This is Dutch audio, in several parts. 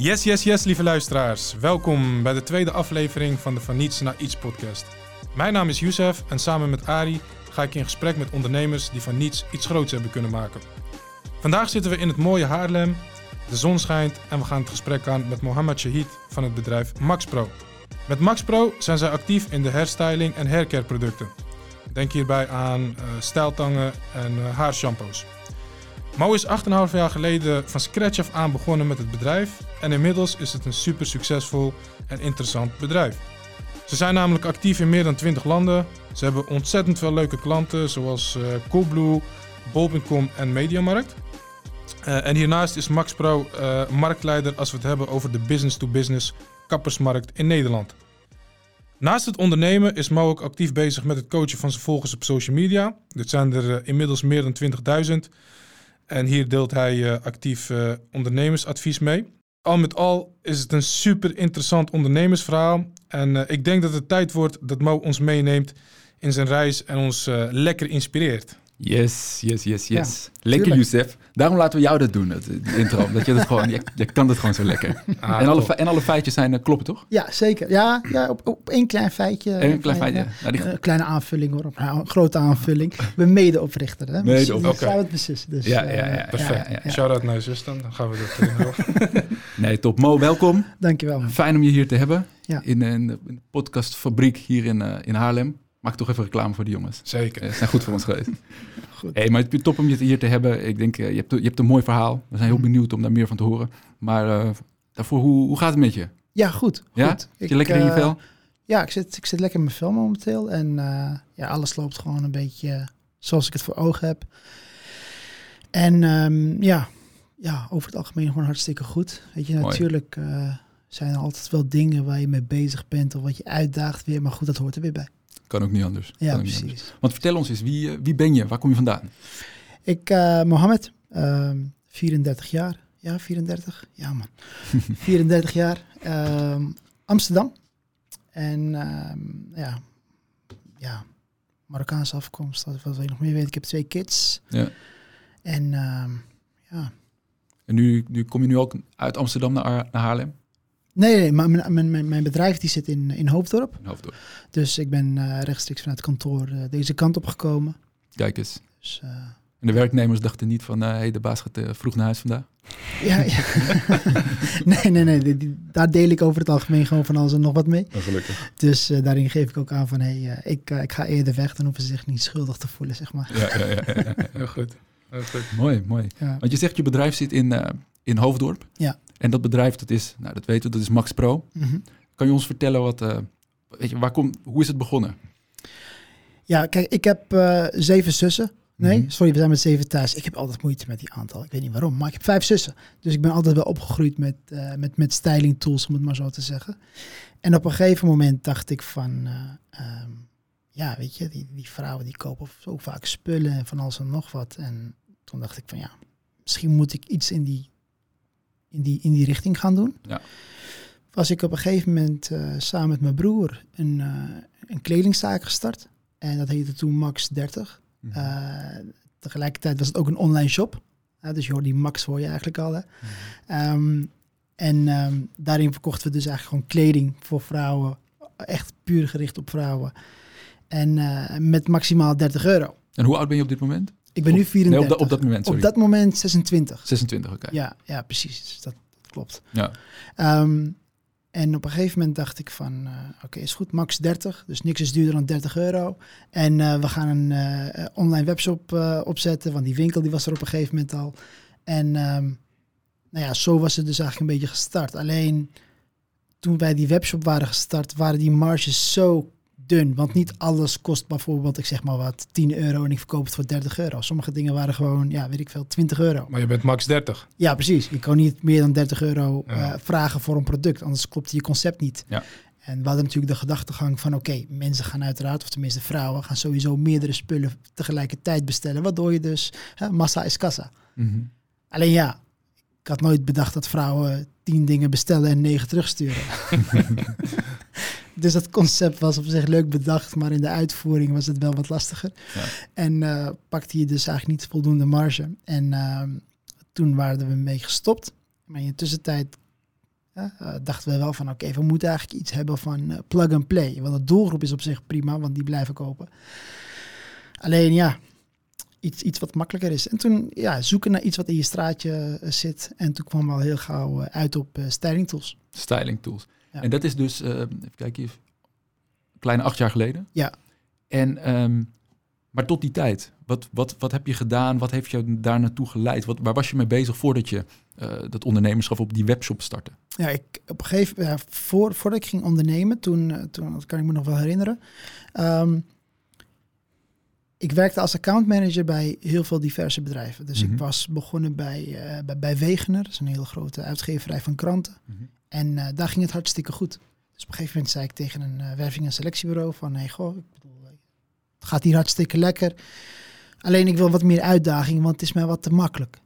Yes, yes, yes, lieve luisteraars. Welkom bij de tweede aflevering van de Van Niets naar Iets podcast. Mijn naam is Youssef en samen met Ari ga ik in gesprek met ondernemers die van niets iets groots hebben kunnen maken. Vandaag zitten we in het mooie Haarlem, de zon schijnt en we gaan het gesprek aan met Mohammed Shahid van het bedrijf MaxPro. Met MaxPro zijn zij actief in de hairstyling en haircare producten. Denk hierbij aan uh, stijltangen en uh, haarshampoos. Mo is 8,5 jaar geleden van scratch af aan begonnen met het bedrijf en inmiddels is het een super succesvol en interessant bedrijf. Ze zijn namelijk actief in meer dan 20 landen. Ze hebben ontzettend veel leuke klanten zoals uh, Coolblue, Bol.com en Mediamarkt. Uh, en hiernaast is MaxPro uh, marktleider als we het hebben over de business-to-business kappersmarkt in Nederland. Naast het ondernemen is Mo ook actief bezig met het coachen van zijn volgers op social media. Dit zijn er inmiddels meer dan 20.000. En hier deelt hij actief ondernemersadvies mee. Al met al is het een super interessant ondernemersverhaal. En uh, ik denk dat het tijd wordt dat Mo ons meeneemt in zijn reis en ons lekker inspireert. Yes, yes, yes, yes. Ja, lekker, Youssef. Daarom laten we jou dat doen, het intro. dat je, het gewoon, je, je kan het gewoon zo lekker. Ah, en, alle, en alle feitjes zijn uh, kloppen, toch? Ja, zeker. Ja, ja op, op één klein feitje. Eén klein feitje. Ja, die... Een kleine aanvulling hoor. Nou, een grote aanvulling. Ben medeoprichter. Hè? Mede op. Dus, okay. het beslissen. Dus, ja, ja, ja. Perfect. Ja, ja. Shout-out naar je zus dan. Dan gaan we dat erin Nee, top. Mo, welkom. Dankjewel. Man. Fijn om je hier te hebben. Ja. In, in, de podcastfabriek hier in, uh, in Haarlem. Maak toch even reclame voor de jongens. Zeker. Ze zijn goed voor ons geweest. goed. Hey, maar het is top om je hier te hebben. Ik denk, uh, je, hebt, je hebt een mooi verhaal. We zijn heel benieuwd om daar meer van te horen. Maar uh, daarvoor, hoe, hoe gaat het met je? Ja, goed. Ja? goed. Zit je lekker in je vel? Ja, ik zit, ik zit lekker in mijn vel momenteel. En ja, alles loopt gewoon een beetje zoals ik het voor ogen heb. En um, ja, ja, over het algemeen gewoon hartstikke goed. Weet je, Mooi. natuurlijk uh, zijn er altijd wel dingen waar je mee bezig bent of wat je uitdaagt weer. Maar goed, dat hoort er weer bij. Kan ook niet anders. Ja, precies. Anders. Want vertel ons eens, wie, uh, wie ben je? Waar kom je vandaan? Ik, uh, Mohammed, 34 jaar. Ja, 34? Ja man. 34 jaar. Amsterdam. En ja, ja, Marokkaanse afkomst. Dat wat wil je nog meer weten. Ik heb twee kids. Ja. En ja, en nu, nu kom je nu ook uit Amsterdam naar, naar Haarlem? Nee, nee maar mijn, mijn, mijn bedrijf die zit in, in Hoofddorp. In Hoofddorp. Dus ik ben uh, rechtstreeks vanuit het kantoor uh, deze kant op gekomen. Kijk eens. Dus, uh, en de werknemers dachten niet van, hé, hey, de baas gaat vroeg naar huis vandaag? Ja, ja. nee, nee, nee. Die, die, daar deel ik over het algemeen gewoon van alles en nog wat mee. Oh, gelukkig. Dus daarin geef ik ook aan van, hé, hey, ik, ik ga eerder weg. Dan hoeven ze zich niet schuldig te voelen, zeg maar. Ja, ja, ja. ja, ja. heel goed. Mooi, mooi. Ja. Want je zegt je bedrijf zit in, uh, in Hoofddorp. Ja. En dat bedrijf, dat is, nou dat weten we, dat is Max Pro. Mm -hmm. Kan je ons vertellen wat, uh, weet je, waar komt, hoe is het begonnen? Ja, kijk, ik heb uh, zeven zussen. Nee, mm -hmm. sorry, we zijn met zeven thuis. Ik heb altijd moeite met die aantal. Ik weet niet waarom, maar ik heb vijf zussen. Dus ik ben altijd wel opgegroeid met, uh, met, met styling tools, om het maar zo te zeggen. En op een gegeven moment dacht ik van, um, ja, weet je, die, die vrouwen die kopen zo vaak spullen en van alles en nog wat. En toen dacht ik van ja, misschien moet ik iets in die, in die, in die richting gaan doen. Ja. Was ik op een gegeven moment uh, samen met mijn broer een, uh, een kledingzaak gestart. En dat heette toen Max 30. Mm -hmm. uh, tegelijkertijd was het ook een online shop. dus je hoort die Max hoor je eigenlijk al. Hè? Mm -hmm. um, en um, daarin verkochten we dus eigenlijk gewoon kleding voor vrouwen. Echt puur gericht op vrouwen. En met maximaal 30 euro. En hoe oud ben je op dit moment? Ik ben nu 34. Nee, op, da, op, dat moment, sorry. Op dat moment 26. 26, oké. Okay. Ja, ja, precies. Dus dat, dat klopt. Ja. Um, en op een gegeven moment dacht ik van, uh, oké, okay, is goed, max 30. Dus niks is duurder dan 30 euro. En uh, we gaan een uh, online webshop opzetten, want die winkel die was er op een gegeven moment al. En um, nou ja, zo was het dus eigenlijk een beetje gestart. Alleen toen wij die webshop waren gestart, waren die marges zo dun. Want niet alles kost bijvoorbeeld, ik zeg maar wat, 10 euro en ik verkoop het voor 30 euro. Sommige dingen waren gewoon, ja, weet ik veel, 20 euro. Maar je bent max 30. Ja, precies. Je kan niet meer dan 30 euro ja. uh, vragen voor een product, anders klopt je concept niet. Ja. En we hadden natuurlijk de gedachtegang van, oké, okay, mensen gaan uiteraard, of tenminste vrouwen, gaan sowieso meerdere spullen tegelijkertijd bestellen, waardoor je dus, hè, massa is kassa. Mm -hmm. Alleen ja, ik had nooit bedacht dat vrouwen tien dingen bestellen en negen terugsturen. dus dat concept was op zich leuk bedacht, maar in de uitvoering was het wel wat lastiger. Ja. En uh, pakte je dus eigenlijk niet voldoende marge. En uh, toen waren we mee gestopt. Maar in de tussentijd uh, dachten we wel van oké, we moeten eigenlijk iets hebben van plug and play. Want de doelgroep is op zich prima, want die blijven kopen. Alleen ja, iets, iets wat makkelijker is. En toen ja, zoeken naar iets wat in je straatje zit. En toen kwam al heel gauw uit op styling tools. Styling tools. Ja. En dat is dus, even kijken hier, kleine acht jaar geleden. Ja. En, um, maar tot die tijd, wat, wat, wat heb je gedaan? Wat heeft jou daar naartoe geleid? Wat, waar was je mee bezig voordat je uh, dat ondernemerschap op die webshop startte? Ja, ik op een gegeven moment, ja, voor, voordat ik ging ondernemen, toen, uh, toen dat kan ik me nog wel herinneren. Um, ik werkte als accountmanager bij heel veel diverse bedrijven. Dus mm -hmm. ik was begonnen bij, uh, bij, bij Wegener, dat is een hele grote uitgeverij van kranten. Mm -hmm. En daar ging het hartstikke goed. Dus op een gegeven moment zei ik tegen een werving- en selectiebureau van, hey, goh, ik bedoel, het gaat hier hartstikke lekker. Alleen ik wil wat meer uitdaging, want het is mij wat te makkelijk.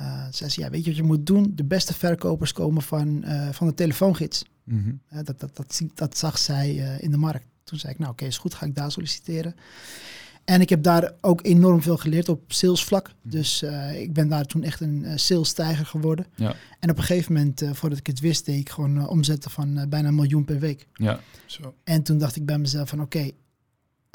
Uh, zei ze, ja, weet je wat je moet doen? De beste verkopers komen van, uh, van de telefoongids. Mm -hmm. uh, dat, dat, dat, dat, zag zij in de markt. Toen zei ik, nou oké, okay, is goed, ga ik daar solliciteren. En ik heb daar ook enorm veel geleerd op salesvlak. Dus ik ben daar toen echt een salesstijger geworden. Ja. En op een gegeven moment, voordat ik het wist, deed ik gewoon omzetten van bijna een miljoen per week. Ja. Zo. En toen dacht ik bij mezelf van oké, okay,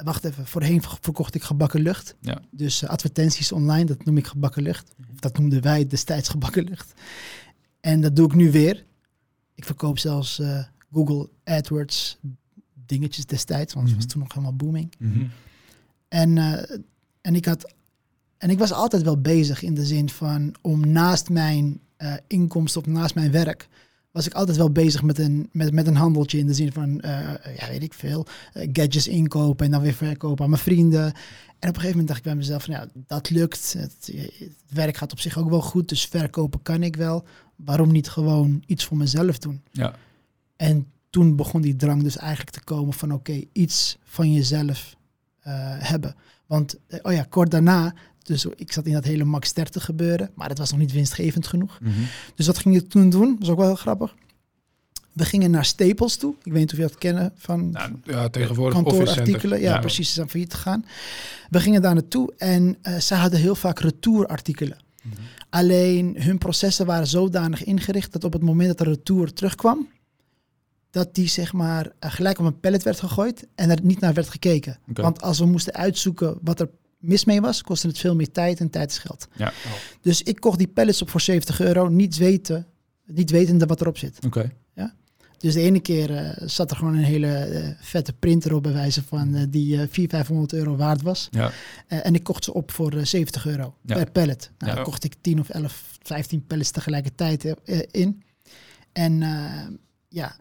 wacht even, voorheen verkocht ik gebakken lucht. Ja. Dus uh, advertenties online, dat noem ik gebakken lucht. Of dat noemden wij destijds gebakken lucht. En dat doe ik nu weer. Ik verkoop zelfs uh, Google AdWords dingetjes destijds, want het mm -hmm. was toen nog helemaal booming. Mm -hmm. En, uh, en ik had en ik was altijd wel bezig in de zin van om naast mijn inkomsten of naast mijn werk was ik altijd wel bezig met een, met, met een handeltje in de zin van, uh, ja, weet ik veel, uh, gadgets inkopen en dan weer verkopen aan mijn vrienden. En op een gegeven moment dacht ik bij mezelf van, ja, dat lukt. Het, het, werk gaat op zich ook wel goed, dus verkopen kan ik wel. Waarom niet gewoon iets voor mezelf doen? Ja. En toen begon die drang dus eigenlijk te komen van, oké, okay, iets van jezelf hebben. Want, oh ja, kort daarna dus ik zat in dat hele max 30 gebeuren, maar dat was nog niet winstgevend genoeg. Mm -hmm. Dus wat ging ik toen doen? Dat was ook wel heel grappig. We gingen naar Staples toe. Ik weet niet of je dat kennen van nou, ja, tegenwoordig kantoorartikelen. Ja, ja, precies, is aan failliet gegaan. We gingen daar naartoe en uh, ze hadden heel vaak retourartikelen. Mm -hmm. Alleen hun processen waren zodanig ingericht dat op het moment dat de retour terugkwam, dat die zeg maar uh, gelijk op een pallet werd gegooid en er niet naar werd gekeken. Okay. Want als we moesten uitzoeken wat er mis mee was, kostte het veel meer tijd en tijd is geld. Ja. Oh. Dus ik kocht die pallets op voor 70 euro, niet weten, niet wetende wat erop zit. Oké. Okay. Ja? Dus de ene keer uh, zat er gewoon een hele uh, vette printer op bij wijze van uh, die 400, 500 euro waard was. Ja. en ik kocht ze op voor 70 euro ja. per pallet. Nou, Ja. dan kocht ik 10 of 11, 15 pallets tegelijkertijd in. En ja,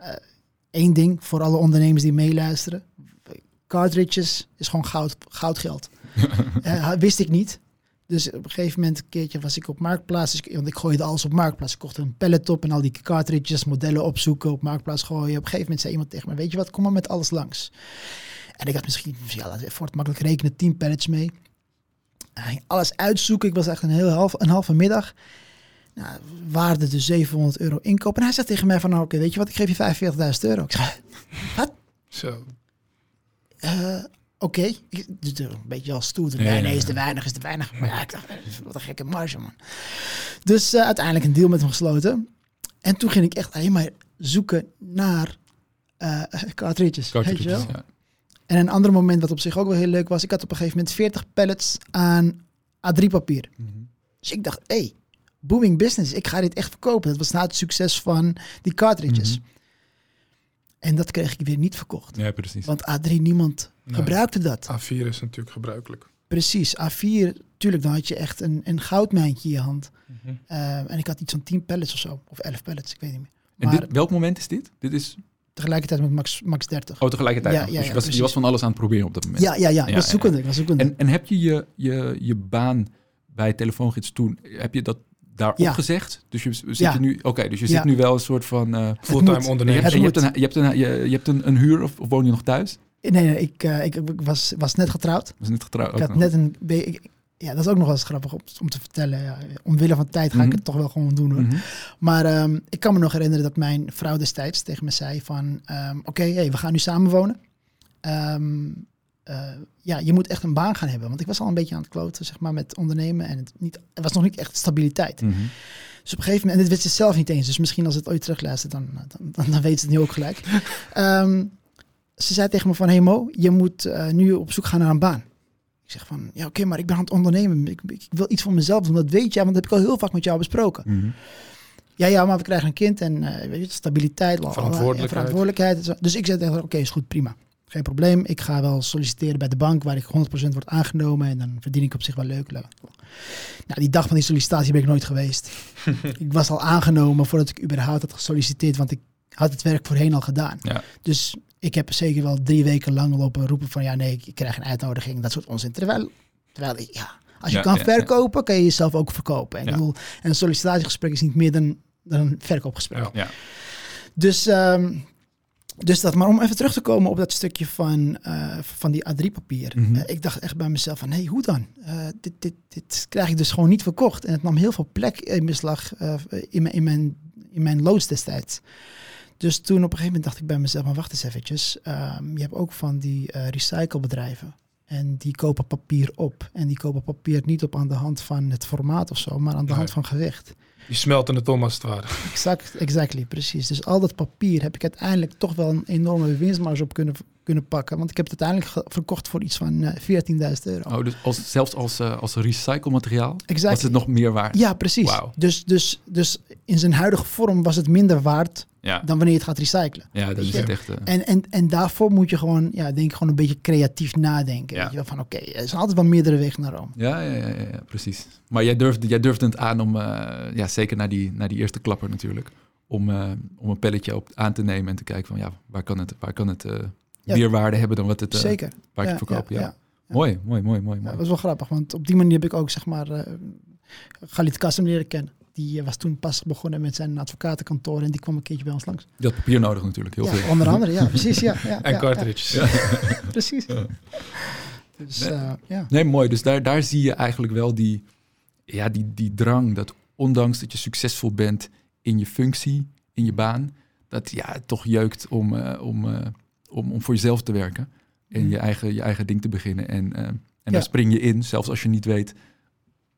één ding voor alle ondernemers die meeluisteren. Cartridges is gewoon goud, goudgeld. uh, wist ik niet. Dus op een gegeven moment, een keertje was ik op Marktplaats. Dus, want ik gooide alles op Marktplaats. Ik kocht een pallet op en al die cartridges, modellen opzoeken, op Marktplaats gooien. Op een gegeven moment zei iemand tegen me, weet je wat, kom maar met alles langs. En ik had misschien, ja, laten we voor het makkelijk rekenen, 10 pallets mee. Alles uitzoeken. Ik was echt een, heel half, een halve middag. Nou, waarde dus 700 euro inkoop. En hij zei tegen mij van, nou, oké, okay, weet je wat, ik geef je 45.000 euro. Ik wat? Zo. Uh, Oké, okay. een beetje als stoer. Nee, nee, nee, is te weinig, is te weinig. Maar ja, ik dacht, wat een gekke marge, man. Dus uh, uiteindelijk een deal met hem gesloten. En toen ging ik echt alleen maar zoeken naar uh, cartridges. cartridges weet je wel? Ja. En een ander moment wat op zich ook wel heel leuk was. Ik had op een gegeven moment 40 pallets aan A3-papier. Mm -hmm. Dus ik dacht, hé, hey, booming business. Ik ga dit echt verkopen. Dat was na het succes van die cartridges. Mhm. Mm -hmm. En dat kreeg ik weer niet verkocht. Ja, precies. Want A3, niemand nee, gebruikte dat. A4 is natuurlijk gebruikelijk. Precies, A4, tuurlijk, dan had je echt een, een goudmijntje in je hand. Mm -hmm. uh, en ik had iets van 10 pallets of zo, of 11 pallets, ik weet niet meer. En dit, welk moment is dit? Dit is... Tegelijkertijd met Max, Max 30. Oh, tegelijkertijd. Ja, ja, dus je, was, je was van alles aan het proberen op dat moment. Ja, ja, ja. Ik was zoekende. Ik was zoekende. En, en heb je je, je je baan bij Telefoongids toen, heb je dat daar Ja. opgezegd? Dus je zit Ja. nu, oké, dus je Ja. zit nu wel een soort van uh, Fulltime je ondernemer. hebt, Het je, hebt moet. een, je hebt een, je, je hebt een, een huur of, of woon je nog thuis? Nee, nee, ik, uh, ik, ik was, was net getrouwd. Was net getrouwd. Ik had nog. net een... ik- ja, dat is ook nog wel eens grappig om, om te vertellen. Ja, omwille van tijd ga Mhm. ik het toch wel gewoon doen hoor. Mhm. Maar ehm, ik kan me nog herinneren dat mijn vrouw destijds tegen me zei van... ehm, Oké, hey, we gaan nu samenwonen. Ehm eh, ja, je moet echt een baan gaan hebben. Want ik was al een beetje aan het kloten, zeg maar, met ondernemen. En het, niet, er was nog niet echt stabiliteit. Mhm. Dus op een gegeven moment, en dit wist ze zelf niet eens, dus misschien als het ooit terugluistert, dan, dan, dan, dan weet ze het nu ook gelijk. Ehm, ze zei tegen me van, hey Mo, je moet eh, nu op zoek gaan naar een baan. Ik zeg van, ja oké, maar ik ben aan het ondernemen. Ik, ik wil iets voor mezelf doen, dat weet jij, want dat heb ik al heel vaak met jou besproken. Mhm. Ja, ja, maar we krijgen een kind en eh, weet je, stabiliteit, Verantwoordelijkheid. ja, verantwoordelijkheid. Dus ik zei tegen haar, oké, is goed, prima. Geen probleem. Ik ga wel solliciteren bij de bank waar ik 100% word aangenomen en dan verdien ik op zich wel leuk. Nou, die dag van die sollicitatie ben ik nooit geweest. ik was al aangenomen voordat ik überhaupt had gesolliciteerd, want ik had het werk voorheen al gedaan. Ja. Dus ik heb zeker wel drie weken lang lopen roepen van ja, nee, ik krijg een uitnodiging, dat soort onzin. Terwijl, terwijl ik, ja, als je Ja, kan ja, verkopen, kan je jezelf ook verkopen. En, ik bedoel, en een sollicitatiegesprek is niet meer dan, dan een verkoopgesprek. Dus, ehm, dus dat, maar om even terug te komen op dat stukje van, eh, van die A3-papier. Mhm. Eh, ik dacht echt bij mezelf van, hé, hoe dan? Eh, dit, dit, dit krijg ik dus gewoon niet verkocht. En het nam heel veel plek in beslag in, mijn, in, mijn, in mijn loods destijds. Dus toen op een gegeven moment dacht ik bij mezelf, maar wacht eens eventjes. Ehm, je hebt ook van die recyclebedrijven. En die kopen papier op. En die kopen papier niet op aan de hand van het formaat of zo, maar aan de hand van gewicht. Die smelten het om als het ware. Exact, exactly, precies. Dus al dat papier heb ik uiteindelijk toch wel een enorme winstmarge op kunnen, kunnen pakken. Want ik heb het uiteindelijk verkocht voor iets van eh 14.000 euro. Oh, dus als, zelfs als, eh, als recyclemateriaal was het nog meer waard. Ja, precies. Dus, dus, dus in zijn huidige vorm was het minder waard Ja, dan wanneer je het gaat recyclen. ja dat is je? het echt. eh, En, en, en daarvoor moet je gewoon, ja, denk ik, gewoon een beetje creatief nadenken. Ja. Weet je wel, van oké, er zijn altijd wel meerdere wegen naar Rome. Ja, ja, ja, ja, precies. Maar jij durfde, jij durfde het aan om, eh, ja, zeker naar die, naar die eerste klapper natuurlijk, om, eh, om een pelletje op, aan te nemen en te kijken van, ja, waar kan het, waar kan het meer waarde hebben dan wat het, Zeker. waar ik verkoop. Ja. Mooi, mooi, mooi, mooi. Ja, mooi. dat was wel grappig, want op die manier heb ik ook, zeg maar, Galit Kassem leren kennen. Die eh, was toen pas begonnen met zijn advocatenkantoor en die kwam een keertje bij ons langs. Je had papier nodig natuurlijk, heel ja, veel. onder andere, ja, precies. Ja, ja, En ja, cartridges. ja, precies. Dus Nee. eh, ja. Nee, mooi. Dus daar, daar zie je eigenlijk wel die, ja, die, die drang dat ondanks dat je succesvol bent in je functie, in je baan, dat ja, het toch jeukt om, eh, om, om, om voor jezelf te werken en Mhm. je eigen, je eigen ding te beginnen. En, en daar spring je in, zelfs als je niet weet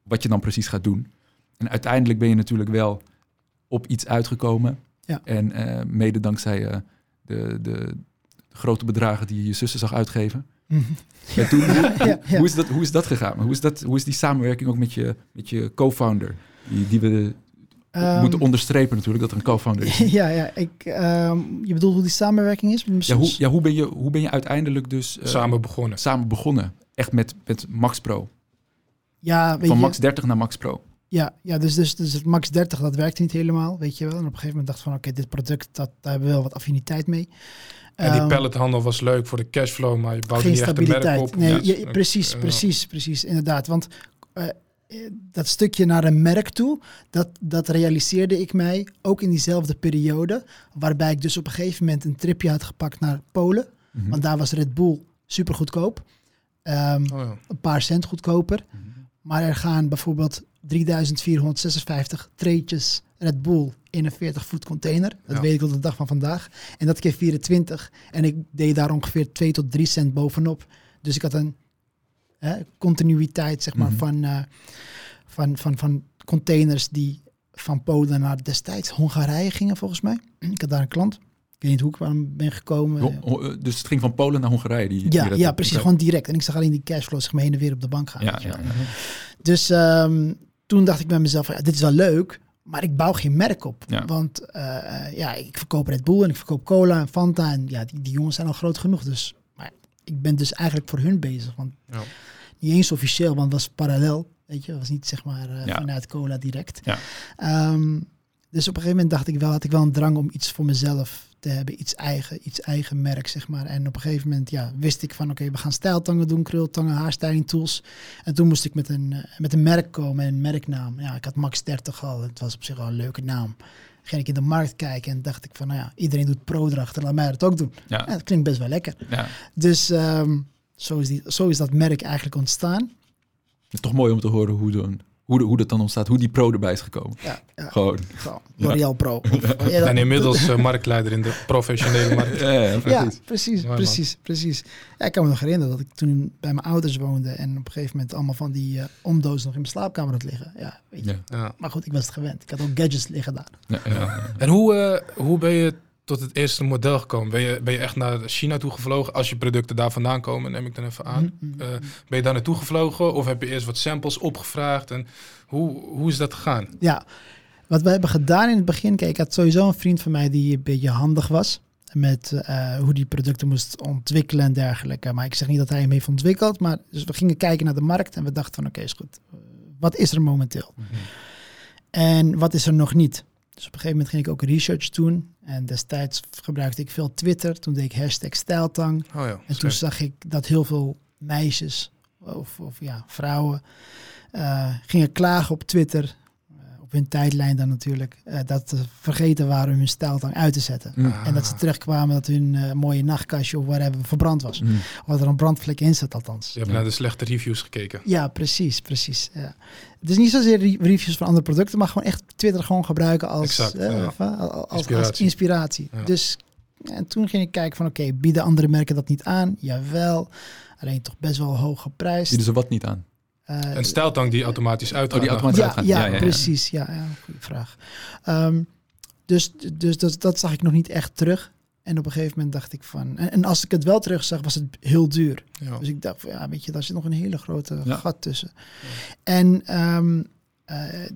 wat je dan precies gaat doen. En uiteindelijk ben je natuurlijk wel op iets uitgekomen. Ja. En eh, mede dankzij eh, de, de grote bedragen die je je zussen zag uitgeven. Mhm. En toen, ja, ja, ja. hoe, is dat, hoe is dat gegaan? Hoe is, dat, hoe is die samenwerking ook met je, met je co-founder? Die, die we Ehm, moeten onderstrepen natuurlijk, dat er een co-founder is. ja, ja. Ik, ehm, je bedoelt hoe die samenwerking is? Ja, hoe, ja, hoe, ben je, hoe ben je uiteindelijk dus eh, Samen begonnen. samen begonnen? Echt met, met Max Pro. ja, weet Van je, Max 30 naar Max Pro. Ja, ja dus, dus, dus het Max 30, dat werkte niet helemaal, weet je wel. En op een gegeven moment dacht ik van, oké, dit product, dat, daar hebben we wel wat affiniteit mee. En die Ehm, pallethandel was leuk voor de cashflow, maar je bouwde geen niet echt een merk stabiliteit. op. Nee, Ja. je- precies, precies, precies, inderdaad. Want eh, eh, dat stukje naar een merk toe, dat, dat realiseerde ik mij ook in diezelfde periode. Waarbij ik dus op een gegeven moment een tripje had gepakt naar Polen. Mhm. Want daar was Red Bull super goedkoop. Ehm, Oh, ja. een paar cent goedkoper. Mhm. Maar er gaan bijvoorbeeld 3456 treetjes Red Bull in een 40 voet container. Dat Ja. weet ik tot de dag van vandaag. En dat keer 24. En ik deed daar ongeveer 2 tot 3 cent bovenop. Dus ik had een hè, continuïteit zeg maar, Mhm. van, eh, van, van, van containers die van Polen naar destijds Hongarije gingen volgens mij. Ik had daar een klant. Ik weet niet hoe ik aan ben gekomen. Dus het ging van Polen naar Hongarije. Die, ja, ja, precies. Gewoon direct. En ik zag alleen die cashflow zeg maar heen en weer op de bank gaan. Ja, ja. Dus ehm, toen dacht ik bij mezelf, ja, dit is wel leuk, maar ik bouw geen merk op. Ja. Want eh, ja, ik verkoop Red Bull en ik verkoop cola en Fanta. En ja, die, die jongens zijn al groot genoeg. Dus maar ik ben dus eigenlijk voor hun bezig. Want Ja. niet eens officieel, want het was parallel. Weet je, het was niet zeg maar eh, Ja. vanuit cola direct. Ja. Ehm, dus op een gegeven moment dacht ik wel, had ik wel een drang om iets voor mezelf te hebben, iets eigen, iets eigen merk, zeg maar. En op een gegeven moment, ja, wist ik van, oké, we gaan stijltangen doen, krultangen, haarstyling tools. En toen moest ik met een, eh, met een merk komen, en een merknaam. Ja, ik had Max 30 al, het was op zich al een leuke naam. Ging ik in de markt kijken en dacht ik van, nou ja, iedereen doet pro erachter, laat mij dat ook doen. Ja, Ja, dat klinkt best wel lekker. ja. Dus ehm, zo, is die, zo is dat merk eigenlijk ontstaan. Het is toch mooi om te horen hoe, dan, hoe hoe, de, hoe dat dan ontstaat, hoe die pro erbij is gekomen. Ja, ja. Gewoon. Gewoon. L'Oreal Pro. Of- ja, dat- En inmiddels eh, marktleider in de professionele markt. Ja, ja, Ja, precies. precies, Mooi, precies, precies. Ja, ik kan me nog herinneren dat ik toen bij mijn ouders woonde en op een gegeven moment allemaal van die eh omdozen nog in mijn slaapkamer had liggen. Ja, weet je. Ja. Ja. Maar goed, ik was het gewend. Ik had ook gadgets liggen daar. Ja, ja, ja. En hoe, eh, hoe ben je tot het eerste model gekomen? Ben je, ben je echt naar China toe gevlogen? Als je producten daar vandaan komen, neem ik dan even aan. Mhm, mhm. Eh, ben je daar naartoe gevlogen of heb je eerst wat samples opgevraagd? En hoe, hoe is dat gegaan? Ja, wat we hebben gedaan in het begin, kijk, ik had sowieso een vriend van mij die een beetje handig was met eh, hoe die producten moest ontwikkelen en dergelijke. Maar ik zeg niet dat hij hem heeft ontwikkeld, maar dus we gingen kijken naar de markt en we dachten van oké, is goed. Wat is er momenteel? En wat is er nog niet? Dus op een gegeven moment ging ik ook research doen. En destijds gebruikte ik veel Twitter. Toen deed ik hashtag stijltang. Oh ja, En toen zag ik dat heel veel meisjes of, of ja, vrouwen eh, gingen klagen op Twitter, op hun tijdlijn dan natuurlijk, eh, dat ze vergeten waren hun stijltang uit te zetten. Mm. En dat ze terugkwamen dat hun eh, mooie nachtkastje of whatever verbrand was. Mm. Of er een brandvlek in zat althans. Je hebt naar de slechte reviews gekeken. Ja, precies, precies. Ja. Het is niet zozeer re- reviews van andere producten, maar gewoon echt Twitter gewoon gebruiken als, Exact, eh, of, als, als Inspiratie. inspiratie. Ja. Dus en toen ging ik kijken van oké, bieden andere merken dat niet aan? Jawel, alleen toch best wel hoog geprijsd. Bieden ze wat niet aan? Eh, Een stijltang die automatisch uitgaat. Oh, die automatisch ja, uitgaan. ja, Ja, precies. Ja, ja, goede vraag. Ehm, dus dus dat, dat zag ik nog niet echt terug. En op een gegeven moment dacht ik van... En, en als ik het wel terug zag, was het heel duur. Ja. Dus ik dacht van, ja, weet je, daar zit nog een hele grote Ja. gat tussen. En ehm, eh,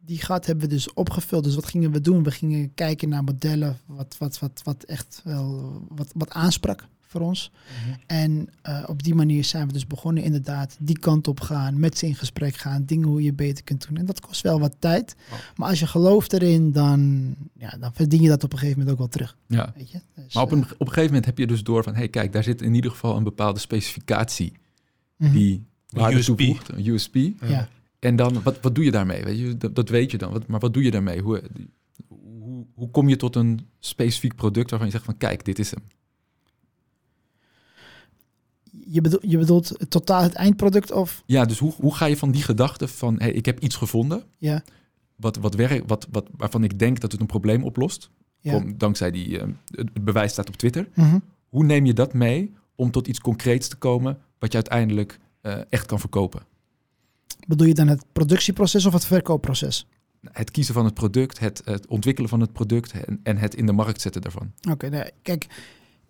die gat hebben we dus opgevuld. Dus wat gingen we doen? We gingen kijken naar modellen wat, wat, wat, wat echt wel wat, wat aansprak voor ons. Mhm. En eh, op die manier zijn we dus begonnen inderdaad die kant op gaan, met ze in gesprek gaan, dingen hoe je beter kunt doen. En dat kost wel wat tijd. Oh. Maar als je gelooft erin, dan, ja, dan verdien je dat op een gegeven moment ook wel terug. Ja. Weet je? Dus, Maar op een, eh, op een gegeven moment heb je dus door van... hé, hey, kijk, daar zit in ieder geval een bepaalde specificatie... mhm. die waarde toevoegt, een USP. ja. En dan, wat, wat doe je daarmee? Weet je, dat, dat weet je dan. Wat, maar wat doe je daarmee? Hoe, hoe, hoe kom je tot een specifiek product waarvan je zegt van... kijk, dit is hem. Je, bedoelt, je bedoelt het totaal het eindproduct of... Ja, dus hoe, hoe ga je van die gedachte van... hé, hey, ik heb iets gevonden... Ja, Wat, wat werkt, wat, wat, waarvan ik denk dat het een probleem oplost... ja. Dankzij die, eh, het, bewijs staat op Twitter. Mhm. Hoe neem je dat mee om tot iets concreets te komen... wat je uiteindelijk eh, echt kan verkopen? Bedoel je dan het productieproces of het verkoopproces? Het kiezen van het product, het, het ontwikkelen van het product... En, en het in de markt zetten daarvan. Oké, nee, kijk,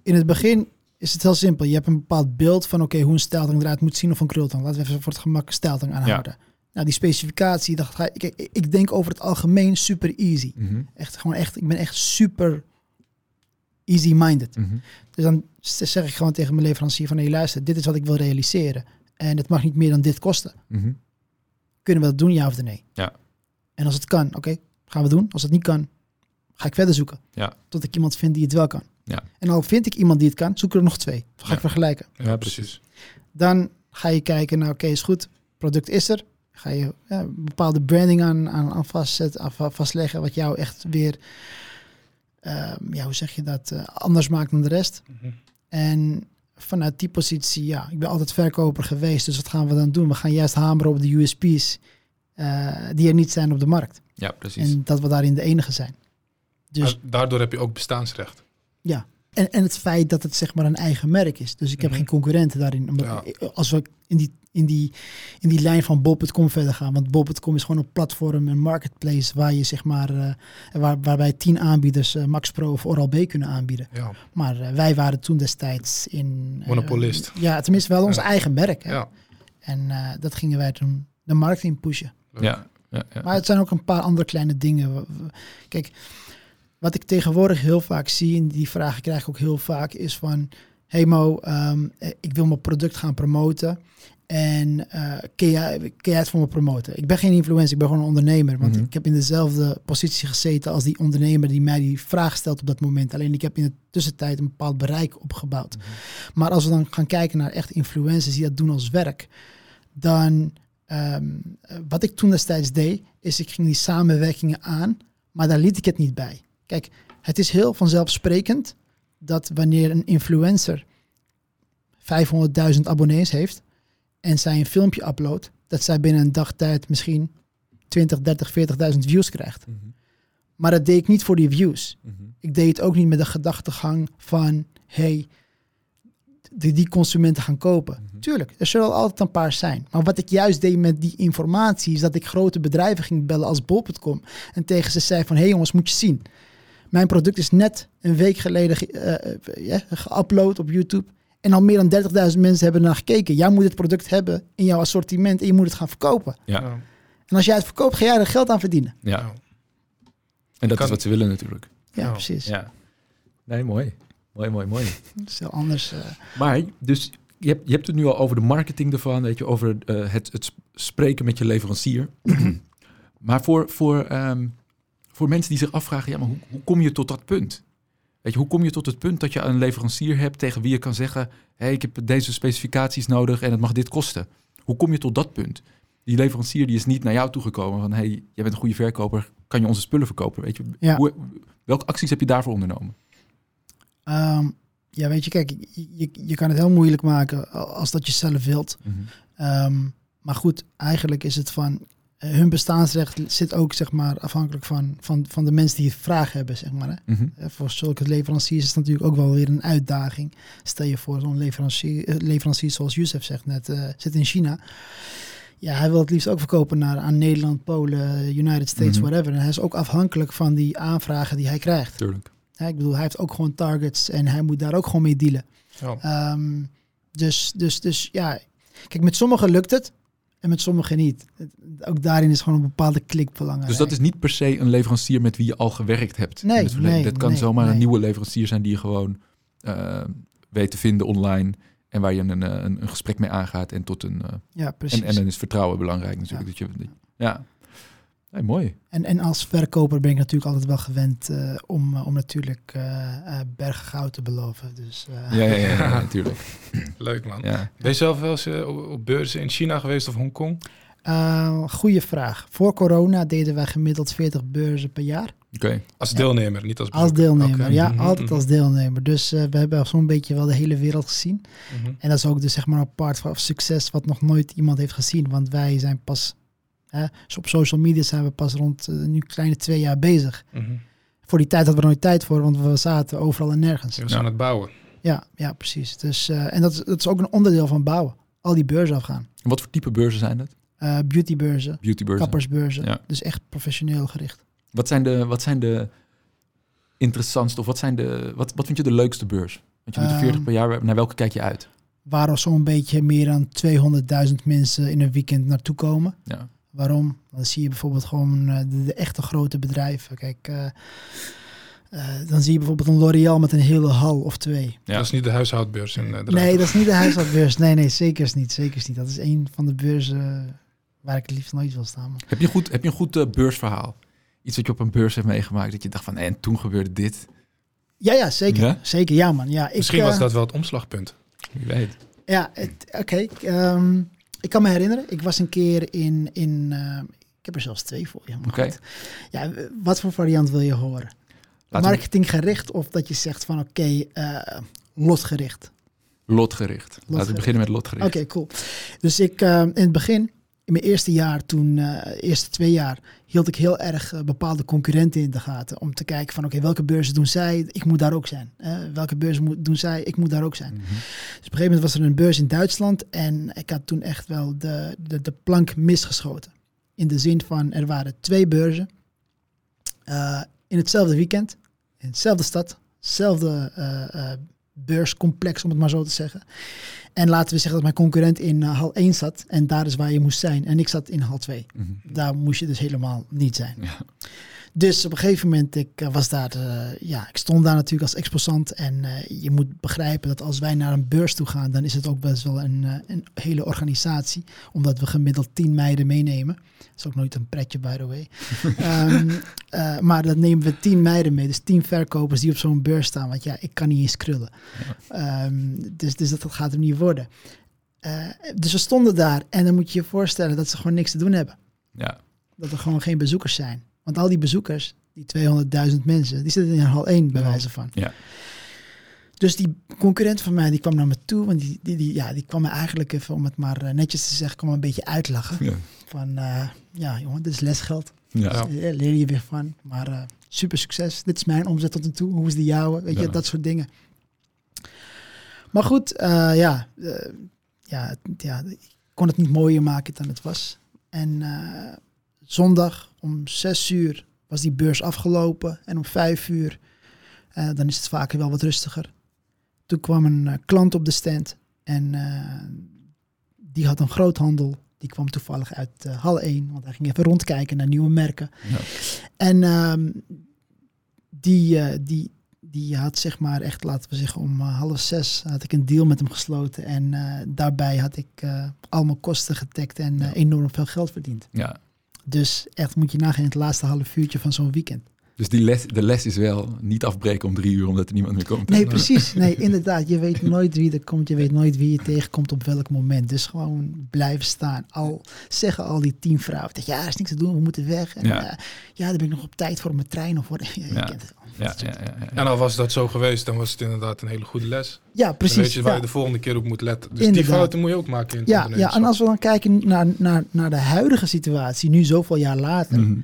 in het begin is het heel simpel. Je hebt een bepaald beeld van oké, hoe een stijltang eruit moet zien of een krultang. Laten we even voor het gemak een stijltang aanhouden. Nou, die specificatie, dat ga ik, ik, ik denk over het algemeen super easy. Mhm, Echt gewoon echt, ik ben echt super easy-minded. mhm. Dus dan zeg ik gewoon tegen mijn leverancier van, hey luister, dit is wat ik wil realiseren. En het mag niet meer dan dit kosten. Mhm. Kunnen we dat doen, ja of nee? Ja. En als het kan, oké, gaan we doen. Als het niet kan, ga ik verder zoeken. Ja. Tot ik iemand vind die het wel kan. Ja. En al vind ik iemand die het kan, zoek er nog twee. Dan ga Ja. ik vergelijken. Ja, precies. Dan ga je kijken, nou oké, is goed. Product is er. Ga je ja, bepaalde branding aan, aan, aan, vastzet, aan va- vastleggen. Wat jou echt weer, ehm, ja, hoe zeg je dat, eh, anders maakt dan de rest. Mhm. En vanuit die positie, ja, ik ben altijd verkoper geweest. Dus wat gaan we dan doen? We gaan juist hameren op de USP's eh, die er niet zijn op de markt. Ja, precies. En dat we daarin de enige zijn. Dus, Maar daardoor heb je ook bestaansrecht. En, en het feit dat het zeg maar een eigen merk is. Dus ik heb Mhm. geen concurrenten daarin. Omdat- Ja. Als we in die, in, die, in die lijn van Bob.com verder gaan. Want Bob.com is gewoon een platform, een marketplace... waar je zeg maar, eh, waar, waarbij tien aanbieders eh, Max Pro of Oral-B kunnen aanbieden. Ja. Maar eh, wij waren toen destijds in... eh, Monopolist. ja, tenminste wel ons Ja. eigen merk. Hè? Ja. En eh, dat gingen wij toen de markt in pushen. ja, ja, ja. Maar het zijn ook een paar andere kleine dingen. Kijk, wat ik tegenwoordig heel vaak zie, en die vragen krijg ik ook heel vaak, is van... Hey Mo, ehm, eh, ik wil mijn product gaan promoten. En eh kun, jij, kun jij het voor me promoten? Ik ben geen influencer, ik ben gewoon een ondernemer. Want Mhm. ik heb in dezelfde positie gezeten als die ondernemer die mij die vraag stelt op dat moment. Alleen ik heb in de tussentijd een bepaald bereik opgebouwd. Maar als we dan gaan kijken naar echt influencers die dat doen als werk, dan ehm, eh, wat ik toen destijds deed, is ik ging die samenwerkingen aan, maar daar liet ik het niet bij. Kijk, het is heel vanzelfsprekend dat wanneer een influencer 500.000 abonnees heeft en zij een filmpje uploadt, dat zij binnen een dagtijd misschien 20, 30, 40.000 views krijgt. Mhm. Maar dat deed ik niet voor die views. Mhm. Ik deed het ook niet met de gedachtegang van, hey, die, die consumenten gaan kopen. Mhm. Tuurlijk, er zullen altijd een paar zijn. Maar wat ik juist deed met die informatie, is dat ik grote bedrijven ging bellen als Bol.com. En tegen ze zei van, hé hey jongens, moet je zien. Mijn product is net een week geleden ge- eh, eh, geüpload op YouTube. En al meer dan 30.000 mensen hebben naar gekeken. Jij moet het product hebben in jouw assortiment en je moet het gaan verkopen. Ja. En als jij het verkoopt, ga jij er geld aan verdienen. Ja. En dat Kan- is wat ze willen natuurlijk. Ja, precies. Ja. Nee, mooi. Mooi, mooi, mooi. Dat is heel anders. eh. Maar, dus je hebt, je hebt het nu al over de marketing ervan, weet je, over eh, het, het sp- spreken met je leverancier. maar voor, voor, ehm, voor mensen die zich afvragen, ja, maar hoe, hoe kom je tot dat punt? Weet je, hoe kom je tot het punt dat je een leverancier hebt tegen wie je kan zeggen, hey, ik heb deze specificaties nodig en het mag dit kosten? Hoe kom je tot dat punt? Die leverancier die is niet naar jou toegekomen van, hey, jij bent een goede verkoper, kan je onze spullen verkopen? Weet je, Ja. hoe, welke acties heb je daarvoor ondernomen? Ehm, ja, weet je, kijk, je, je, kan het heel moeilijk maken als dat je zelf wilt. Ehm, maar goed, eigenlijk is het van hun bestaansrecht zit ook zeg maar afhankelijk van, van, van de mensen die het vraag hebben, zeg maar. Hè. Eh, Voor zulke leveranciers is het natuurlijk ook wel weer een uitdaging. Stel je voor zo'n leverancier, eh, leverancier zoals Youssef zegt net, eh, zit in China. Ja, hij wil het liefst ook verkopen naar aan Nederland, Polen, United States, Mhm. whatever. En hij is ook afhankelijk van die aanvragen die hij krijgt. Tuurlijk. Hè, ik bedoel, hij heeft ook gewoon targets en hij moet daar ook gewoon mee dealen. Ja. Ehm, dus, dus, dus ja, kijk, met sommigen lukt het en met sommigen niet. Ook daarin is gewoon een bepaalde klik belangrijk. Dus dat is niet per se een leverancier met wie je al gewerkt hebt. Nee, het nee, dat kan nee, zomaar nee. een nieuwe leverancier zijn die je gewoon eh, weet te vinden online. En waar je een, een, een gesprek mee aangaat. En, tot een, eh, Ja, precies. en, en dan is vertrouwen belangrijk natuurlijk. Dat je, ja, Nee, mooi. En, en als verkoper ben ik natuurlijk altijd wel gewend eh, om, eh, om natuurlijk eh eh bergen goud te beloven. Dus eh, Ja, ja, ja, ja, natuurlijk. Leuk man. Ja. Ben je zelf wel eens op op beurzen in China geweest of Hongkong? goeie vraag. Voor corona deden wij gemiddeld 40 beurzen per jaar. Oké. Als deelnemer, niet als Als deelnemer, ja, Mhm, altijd als deelnemer. Dus eh, we hebben zo'n beetje wel de hele wereld gezien. mhm. En dat is ook dus zeg maar een part van succes wat nog nooit iemand heeft gezien. Want wij zijn pas, hè, dus op social media zijn we pas rond eh, nu kleine twee jaar bezig. Mhm. Voor die tijd hadden we er nooit tijd voor, want we zaten overal en nergens. Je was aan het bouwen. Ja, ja precies. Dus, eh, en dat is, dat is ook een onderdeel van bouwen. Al die beurzen afgaan. En wat voor type beurzen zijn dat? Eh beautybeurzen, Beautybeurzen. kappersbeurzen. Ja. Dus echt professioneel gericht. Wat zijn de, wat zijn de interessantste, of wat, zijn de, wat, wat vind je de leukste beurs? Want je doet er 40 Ehm, per jaar, naar welke kijk je uit? Waar er zo'n beetje meer dan 200.000 mensen in een weekend naartoe komen. Ja. Waarom? Dan zie je bijvoorbeeld gewoon eh, de, de echte grote bedrijven. Kijk, eh, eh, dan zie je bijvoorbeeld een L'Oréal met een hele hal of twee. Ja. Dat is niet de huishoudbeurs in uh, Nee, dat is niet de huishoudbeurs. Nee, nee, zeker niet. Zeker niet. Dat is een van de beurzen waar ik het liefst nooit wil staan. Heb je, een goed, heb je een goed beursverhaal? Iets wat je op een beurs hebt meegemaakt, dat je dacht van, nee, en toen gebeurde dit. Ja, ja, zeker. Ja? Zeker, ja man. Ja, ik, Misschien was dat wel het omslagpunt. Wie weet. Ja, oké. ehm, ik kan me herinneren, ik was een keer in... in eh, ik heb er zelfs twee voor je. Oké. Ja, wat voor variant wil je horen? Laten Marketinggericht of dat je zegt van oké, eh, lotgericht? Lotgericht. Laten we beginnen met lotgericht. Oké, cool. Dus ik eh, in het begin, in mijn eerste jaar, toen, eerste twee jaar, hield ik heel erg eh, bepaalde concurrenten in de gaten. Om te kijken van oké, welke beurzen doen zij? Ik moet daar ook zijn. Welke beurzen moet, doen zij? Ik moet daar ook zijn. Mhm. Dus op een gegeven moment was er een beurs in Duitsland en ik had toen echt wel de, de, de plank misgeschoten. In de zin van er waren twee beurzen eh, in hetzelfde weekend, in hetzelfde stad, hetzelfde eh, beurscomplex om het maar zo te zeggen. En laten we zeggen dat mijn concurrent in eh, hal 1 zat en daar is waar je moest zijn. En ik zat in hal 2. Mhm. Daar moest je dus helemaal niet zijn. Ja. Dus op een gegeven moment, ik eh, was daar, ja, ik stond daar natuurlijk als exposant. En eh, je moet begrijpen dat als wij naar een beurs toe gaan, dan is het ook best wel een, eh, een hele organisatie. Omdat we gemiddeld tien meiden meenemen. Dat is ook nooit een pretje, by the way. Ehm, eh, maar dan nemen we tien meiden mee. Dus tien verkopers die op zo'n beurs staan. Want ja, ik kan niet eens krullen. Ehm, dus, dus dat gaat hem niet worden. Dus we stonden daar en dan moet je je voorstellen dat ze gewoon niks te doen hebben ja. dat er gewoon geen bezoekers zijn. Want al die bezoekers, die 200.000 mensen, die zitten in hal 1 bij Ja. wijze van. Ja. Dus die concurrent van mij, die kwam naar me toe. Want die, die, die, ja, die kwam me eigenlijk even, om het maar eh, netjes te zeggen, kwam een beetje uitlachen. Ja. Van, eh, ja jongen, dit is lesgeld. Ja. Dus, eh, leer je weer van. Maar eh, super succes. Dit is mijn omzet tot nu toe. Hoe is die jouwe? Weet je, dat soort dingen. Maar goed, eh, ja, eh, ja, ja, ik kon het niet mooier maken dan het was. En eh, zondag om zes uur was die beurs afgelopen. En om vijf uur, eh, dan is het vaker wel wat rustiger. Toen kwam een eh, klant op de stand. En eh, die had een groothandel. Die kwam toevallig uit hal 1. Want hij ging even rondkijken naar nieuwe merken. Ja. En ehm, die, die, die had zeg maar echt, laten we zeggen, om eh, half zes had ik een deal met hem gesloten. En daarbij had ik eh, al mijn kosten getekt en Ja. enorm veel geld verdiend. ja. Dus echt moet je nagaan in het laatste half uurtje van zo'n weekend. Dus die les, de les is wel niet afbreken om drie uur omdat er niemand meer komt. Nee, precies. Nee, inderdaad. Je weet nooit wie er komt. Je weet nooit wie je tegenkomt op welk moment. Dus gewoon blijven staan. Al zeggen al die tien vrouwen. Dat, ja, er is niks te doen. We moeten weg. En, Ja. ja, dan ben ik nog op tijd voor mijn trein. Of voor, ja, je Ja. kent het. Ja, ja, ja, ja. En al was dat zo geweest, dan was het inderdaad een hele goede les. Ja, Dan precies. weet je waar ja. je de volgende keer op moet letten. Dus die fouten moet je ook maken in het Ja, ja, en als we dan kijken naar, naar, naar de huidige situatie, nu zoveel jaar later, Mhm,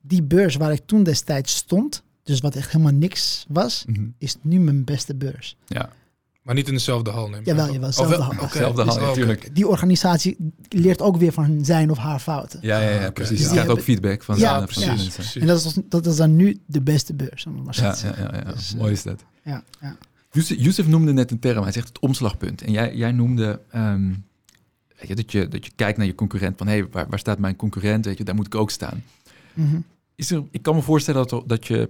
die beurs waar ik toen destijds stond, dus wat echt helemaal niks was, mhm. is nu mijn beste beurs. Ja, Maar niet in dezelfde hal nemen. Jawel, jawel, zelfde hal. Oké, Zelfde hal, dus- ja, oké. tuurlijk. Die organisatie leert ook weer van zijn of haar fouten. ja, ja, ja, Oké. precies. Dus Je die krijgt ook feedback van, Ja, van precies, mensen. En dat is, dat is dan nu de beste beurs. om het maar zo Ja, te ja, zeggen. ja, ja. Dus, eh, mooi is dat. ja, ja. Yusuf, Yusuf noemde net een term, hij zegt het omslagpunt. En jij, jij noemde ehm, weet je, dat, je, dat je kijkt naar je concurrent van hé, hey, waar, waar staat mijn concurrent? Weet je, daar moet ik ook staan. Mhm. Is er, ik kan me voorstellen dat er, dat, je,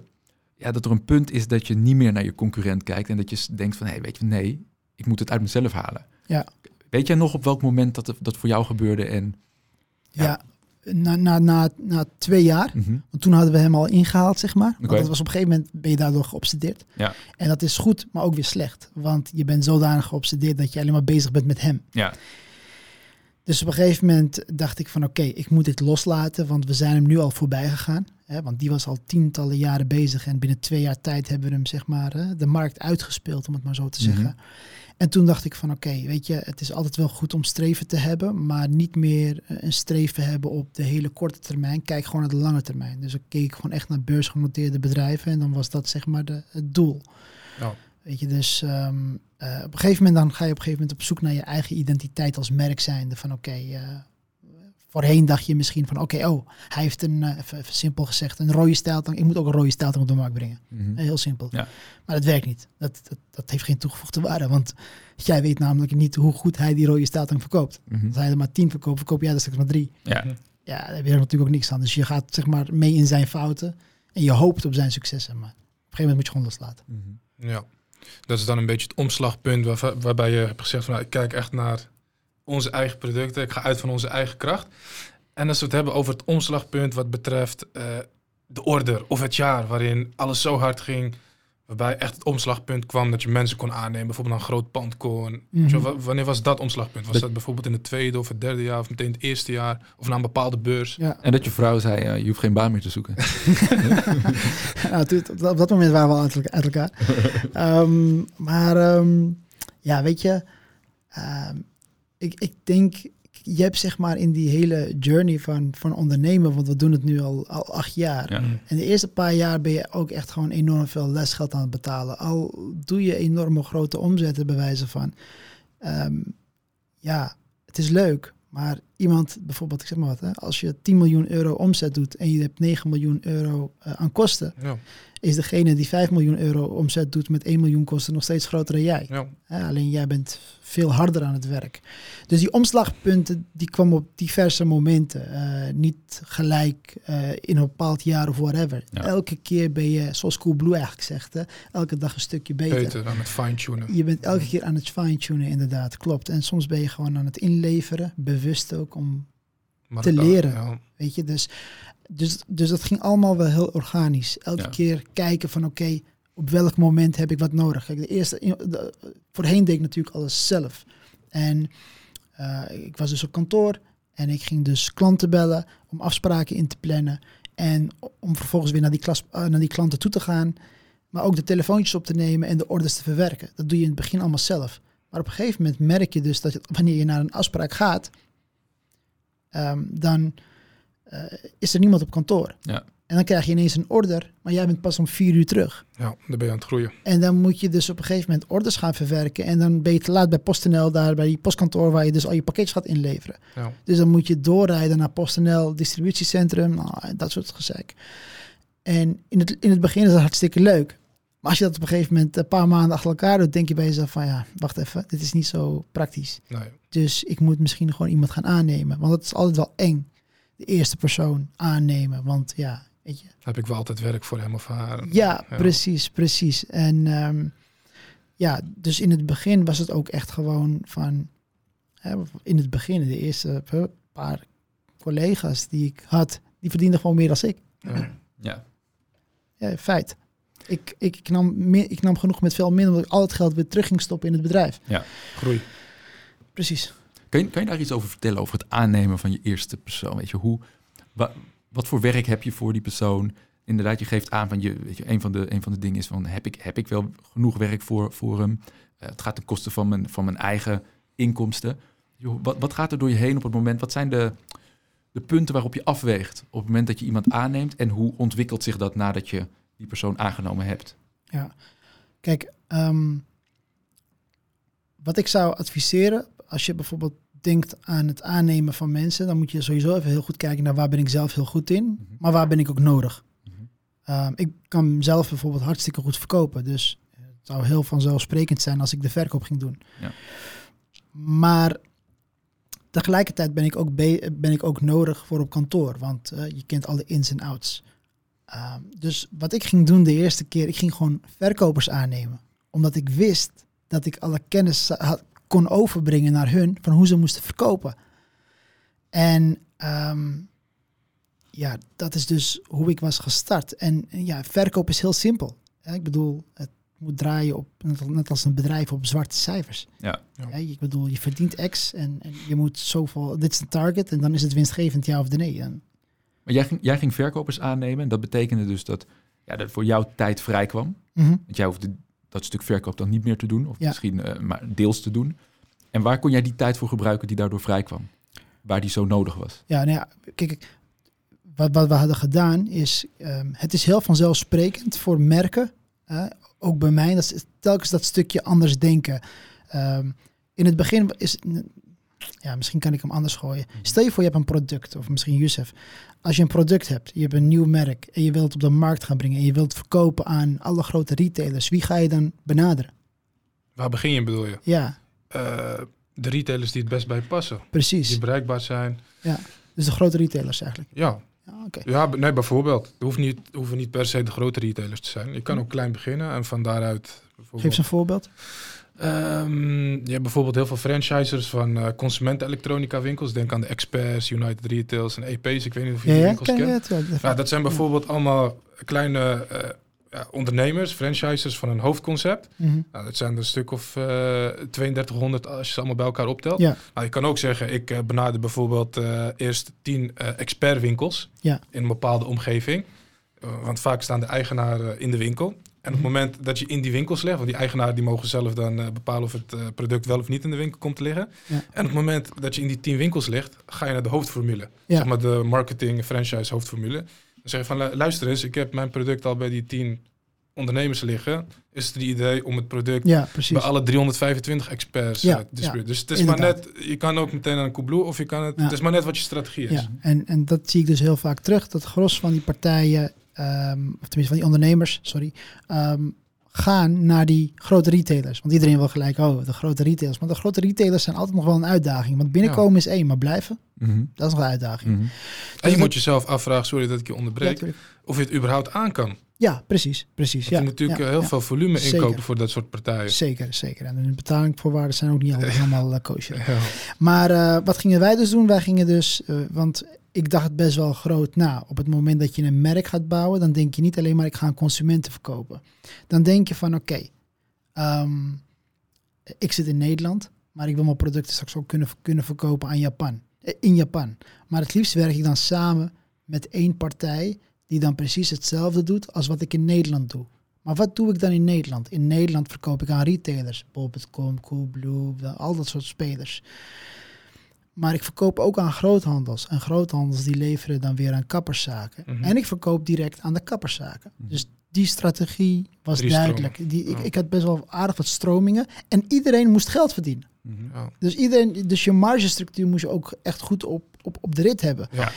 ja, dat er een punt is dat je niet meer naar je concurrent kijkt en dat je denkt van hé, hey, weet je, nee, ik moet het uit mezelf halen. Ja. Weet jij nog op welk moment dat, dat voor jou gebeurde? En, ja. Ja. Na, na, na, na twee jaar, Mhm. want toen hadden we hem al ingehaald, zeg maar. Want dat was op een gegeven moment, ben je daardoor geobsedeerd. Ja. En dat is goed, maar ook weer slecht. Want je bent zodanig geobsedeerd dat je alleen maar bezig bent met hem. Ja, Dus op een gegeven moment dacht ik van oké, ik moet dit loslaten, want we zijn hem nu al voorbij gegaan. Hè, want die was al tientallen jaren bezig en binnen twee jaar tijd hebben we hem zeg maar hè, de markt uitgespeeld, om het maar zo te Mhm. zeggen. En toen dacht ik van oké, weet je, het is altijd wel goed om streven te hebben, maar niet meer eh, een streven hebben op de hele korte termijn. Kijk gewoon naar de lange termijn. Dus ik keek gewoon echt naar beursgenoteerde bedrijven en dan was dat zeg maar de, het doel. Weet je, dus ehm, eh, op een gegeven moment dan ga je op een gegeven moment op zoek naar je eigen identiteit als merk zijnde. Van oké, eh, voorheen dacht je misschien van oké, oh, hij heeft een, eh, even, even simpel gezegd, een rode stijltang. Ik moet ook een rode stijltang op de markt brengen. Mhm. Heel simpel. Ja. Maar dat werkt niet. Dat, dat, dat heeft geen toegevoegde waarde. Want jij weet namelijk niet hoe goed hij die rode stijltang verkoopt. Mhm. Als hij er maar tien verkoopt, verkoop jij er straks maar drie. ja. Ja, daar heb je er natuurlijk ook niks aan. Dus je gaat zeg maar mee in zijn fouten. En je hoopt op zijn successen. Maar op een gegeven moment moet je gewoon loslaten. Mhm. Ja, dat is dan een beetje het omslagpunt waar, waarbij je hebt gezegd van nou, ik kijk echt naar onze eigen producten, ik ga uit van onze eigen kracht. En als we het hebben over het omslagpunt wat betreft eh, de order of het jaar waarin alles zo hard ging, waarbij echt het omslagpunt kwam dat je mensen kon aannemen, bijvoorbeeld een groot pand kon. Mhm. Wanneer was dat omslagpunt? Was Dat- dat bijvoorbeeld in het tweede of het derde jaar of meteen het eerste jaar of na een bepaalde beurs? Ja. En dat je vrouw zei, eh, je hoeft geen baan meer te zoeken. nou, op dat moment waren we al uit elkaar. Ehm, maar ehm, ja, weet je, ehm, ik, ik denk, je hebt zeg maar in die hele journey van, van ondernemen, want we doen het nu al, al acht jaar. Ja. En de eerste paar jaar ben je ook echt gewoon enorm veel lesgeld aan het betalen. Al doe je enorme grote omzetten bij wijze van. Ehm, ja, het is leuk. Maar iemand, bijvoorbeeld, ik zeg maar wat, hè, als je 10 miljoen euro omzet doet en je hebt 9 miljoen euro eh, aan kosten, Ja, is degene die 5 miljoen euro omzet doet met 1 miljoen kosten nog steeds groter dan jij. ja. Hè, alleen jij bent veel harder aan het werk. Dus die omslagpunten die kwamen op diverse momenten. Eh, niet gelijk eh, in een bepaald jaar of whatever. Ja. Elke keer ben je, zoals Coolblue eigenlijk zegt, hè, elke dag een stukje beter. Beter aan het fine-tunen. Je bent elke keer aan het fine-tunen, inderdaad, klopt. En soms ben je gewoon aan het inleveren, bewust ook om Maar te leren. ja. Weet je, dus, dus, dus dat ging allemaal wel heel organisch. Elke Ja. keer kijken van oké, op welk moment heb ik wat nodig. Kijk, de eerste, de- voorheen deed ik natuurlijk alles zelf. En eh, ik was dus op kantoor en ik ging dus klanten bellen om afspraken in te plannen. En om vervolgens weer naar die, klas, eh, naar die klanten toe te gaan. Maar ook de telefoontjes op te nemen en de orders te verwerken. Dat doe je in het begin allemaal zelf. Maar op een gegeven moment merk je dus dat je, wanneer je naar een afspraak gaat, ehm, dan eh, is er niemand op kantoor. Ja. En dan krijg je ineens een order, maar jij bent pas om vier uur terug. Ja, dan ben je aan het groeien. En dan moet je dus op een gegeven moment orders gaan verwerken. En dan ben je te laat bij PostNL, daar bij die postkantoor waar je dus al je pakketjes gaat inleveren. Ja. Dus dan moet je doorrijden naar PostNL, distributiecentrum, nou, dat soort gezeik. En in het, in het begin is dat hartstikke leuk. Maar als je dat op een gegeven moment een paar maanden achter elkaar doet, denk je bij jezelf van ja, wacht even, dit is niet zo praktisch. Nee. Dus ik moet misschien gewoon iemand gaan aannemen. Want het is altijd wel eng, de eerste persoon aannemen. Want ja, weet je. Heb ik wel altijd werk voor hem of haar. Ja, precies, precies. En ehm, ja, dus in het begin was het ook echt gewoon van, hè, in het begin, de eerste paar collega's die ik had, die verdienden gewoon meer dan ik. Ja. Ja. Ja, feit. Ik, ik, ik, nam meer, ik nam genoeg met veel minder, omdat ik al het geld weer terug ging stoppen in het bedrijf. Groei. Precies. Kan je, kan je daar iets over vertellen, over het aannemen van je eerste persoon? Weet je, hoe, wa- wat voor werk heb je voor die persoon? Inderdaad, je geeft aan van je, weet je, een van de, een van de dingen is van heb ik, heb ik wel genoeg werk voor, voor hem? Eh, het gaat ten koste van mijn, van mijn eigen inkomsten. Wat, wat gaat er door je heen op het moment? Wat zijn de, de punten waarop je afweegt op het moment dat je iemand aanneemt? En hoe ontwikkelt zich dat nadat je die persoon aangenomen hebt? Ja. Kijk, ehm, wat ik zou adviseren, als je bijvoorbeeld denkt aan het aannemen van mensen, dan moet je sowieso even heel goed kijken naar waar ben ik zelf heel goed in, maar waar ben ik ook nodig. Mhm. Ehm, ik kan mezelf bijvoorbeeld hartstikke goed verkopen, dus het zou heel vanzelfsprekend zijn als ik de verkoop ging doen. Ja. Maar tegelijkertijd ben ik, ook be- ben ik ook nodig voor op kantoor, want eh, je kent alle ins en outs. Ehm, dus wat ik ging doen de eerste keer, ik ging gewoon verkopers aannemen. Omdat ik wist dat ik alle kennis had, kon overbrengen naar hun van hoe ze moesten verkopen. En ehm, ja, dat is dus hoe ik was gestart. En ja, verkoop is heel simpel. hè. Ik bedoel, het moet draaien op, net- als een bedrijf op zwarte cijfers. Ja. Ik bedoel, je verdient X en, en je moet zoveel, dit is een target en dan is het winstgevend ja of nee. En, Maar jij ging, jij ging verkopers aannemen. En dat betekende dus dat, ja, dat voor jou tijd vrij kwam. Mhm. Want jij hoefde dat stuk verkoop dan niet meer te doen. Of Ja. misschien eh, maar deels te doen. En waar kon jij die tijd voor gebruiken die daardoor vrij kwam? Waar die zo nodig was? Ja, nou ja, kijk, wat, wat we hadden gedaan is, ehm, het is heel vanzelfsprekend voor merken, ook bij mij, dat is telkens dat stukje anders denken. Ehm, in het begin is, ja, misschien kan ik hem anders gooien. Stel je voor, je hebt een product, of misschien Youssef. Als je een product hebt, je hebt een nieuw merk en je wilt het op de markt gaan brengen en je wilt het verkopen aan alle grote retailers, wie ga je dan benaderen? Waar begin je bedoel je? Ja, Eh, de retailers die het best bij passen. precies. Die bereikbaar zijn. Dus de grote retailers eigenlijk. Ja, Ja, oké. ja nee, bijvoorbeeld. Het hoeft niet, hoeven niet per se de grote retailers te zijn. Je kan ook klein beginnen en van daaruit bijvoorbeeld... Geef eens een voorbeeld. Ehm, je hebt bijvoorbeeld heel veel franchisers van eh consumentenelektronica winkels. Denk aan de Experts, United Retails en EP's. Ik weet niet of je Ja, die winkels kent. het? Ja, Ja, dat zijn bijvoorbeeld allemaal kleine eh, ja, ondernemers, franchisers van een hoofdconcept. Mhm. Nou, dat zijn er een stuk of eh 3200 als je ze allemaal bij elkaar optelt. Ja. Nou, je kan ook zeggen, ik benader bijvoorbeeld eerst 10 eh expertwinkels in een bepaalde omgeving. Want vaak staan de eigenaren in de winkel. En op het moment dat je in die winkels legt, want die eigenaren die mogen zelf dan eh, bepalen of het eh, product wel of niet in de winkel komt te liggen. Ja. En op het moment dat je in die 10 winkels ligt, ga je naar de hoofdformule. Ja. Zeg maar de marketing franchise hoofdformule. Dan zeg je van lu- luister eens, ik heb mijn product al bij die 10 ondernemers liggen. Is het een idee om het product Ja, bij alle 325 experts Ja, eh, te distribueren. ja, dus het is inderdaad. maar net, je kan ook meteen aan Coolblue of je kan het, het is maar net wat je strategie is. Ja, en, en dat zie ik dus heel vaak terug. Dat gros van die partijen, ehm, of tenminste van die ondernemers, sorry, ehm, gaan naar die grote retailers. Want iedereen wil gelijk, oh, de grote retailers. Maar de grote retailers zijn altijd nog wel een uitdaging. Want binnenkomen is één, maar blijven, Mhm. dat is nog een uitdaging. Mhm. En Dus je dat- moet jezelf afvragen, sorry dat ik je onderbreek, of je het überhaupt aan kan. ja, precies, precies. Want Ja, je natuurlijk ja, eh, heel ja. veel volume Zeker. inkopen voor dat soort partijen. Zeker, zeker. En de betalingvoorwaarden zijn ook niet allemaal, helemaal kosher. Ja. Maar eh, wat gingen wij dus doen? Wij gingen dus, eh, want ik dacht best wel groot na. Op het moment dat je een merk gaat bouwen, dan denk je niet alleen maar ik ga aan consumenten verkopen. Dan denk je van oké, ehm, ik zit in Nederland, maar ik wil mijn producten straks ook kunnen, kunnen verkopen aan Japan. eh, In Japan. Maar het liefst werk ik dan samen met één partij die dan precies hetzelfde doet als wat ik in Nederland doe. Maar wat doe ik dan in Nederland? In Nederland verkoop ik aan retailers. Bol.com, Coolblue, al dat soort spelers. Maar ik verkoop ook aan groothandels. En groothandels die leveren dan weer aan kapperszaken. Mhm. En ik verkoop direct aan de kapperszaken. Mhm. Dus die strategie was Drie duidelijk. Die, ik, ik had best wel aardig wat stromingen. En iedereen moest geld verdienen. Mhm. Dus, iedereen, dus je margestructuur moest je ook echt goed op, op, op de rit hebben. Ja.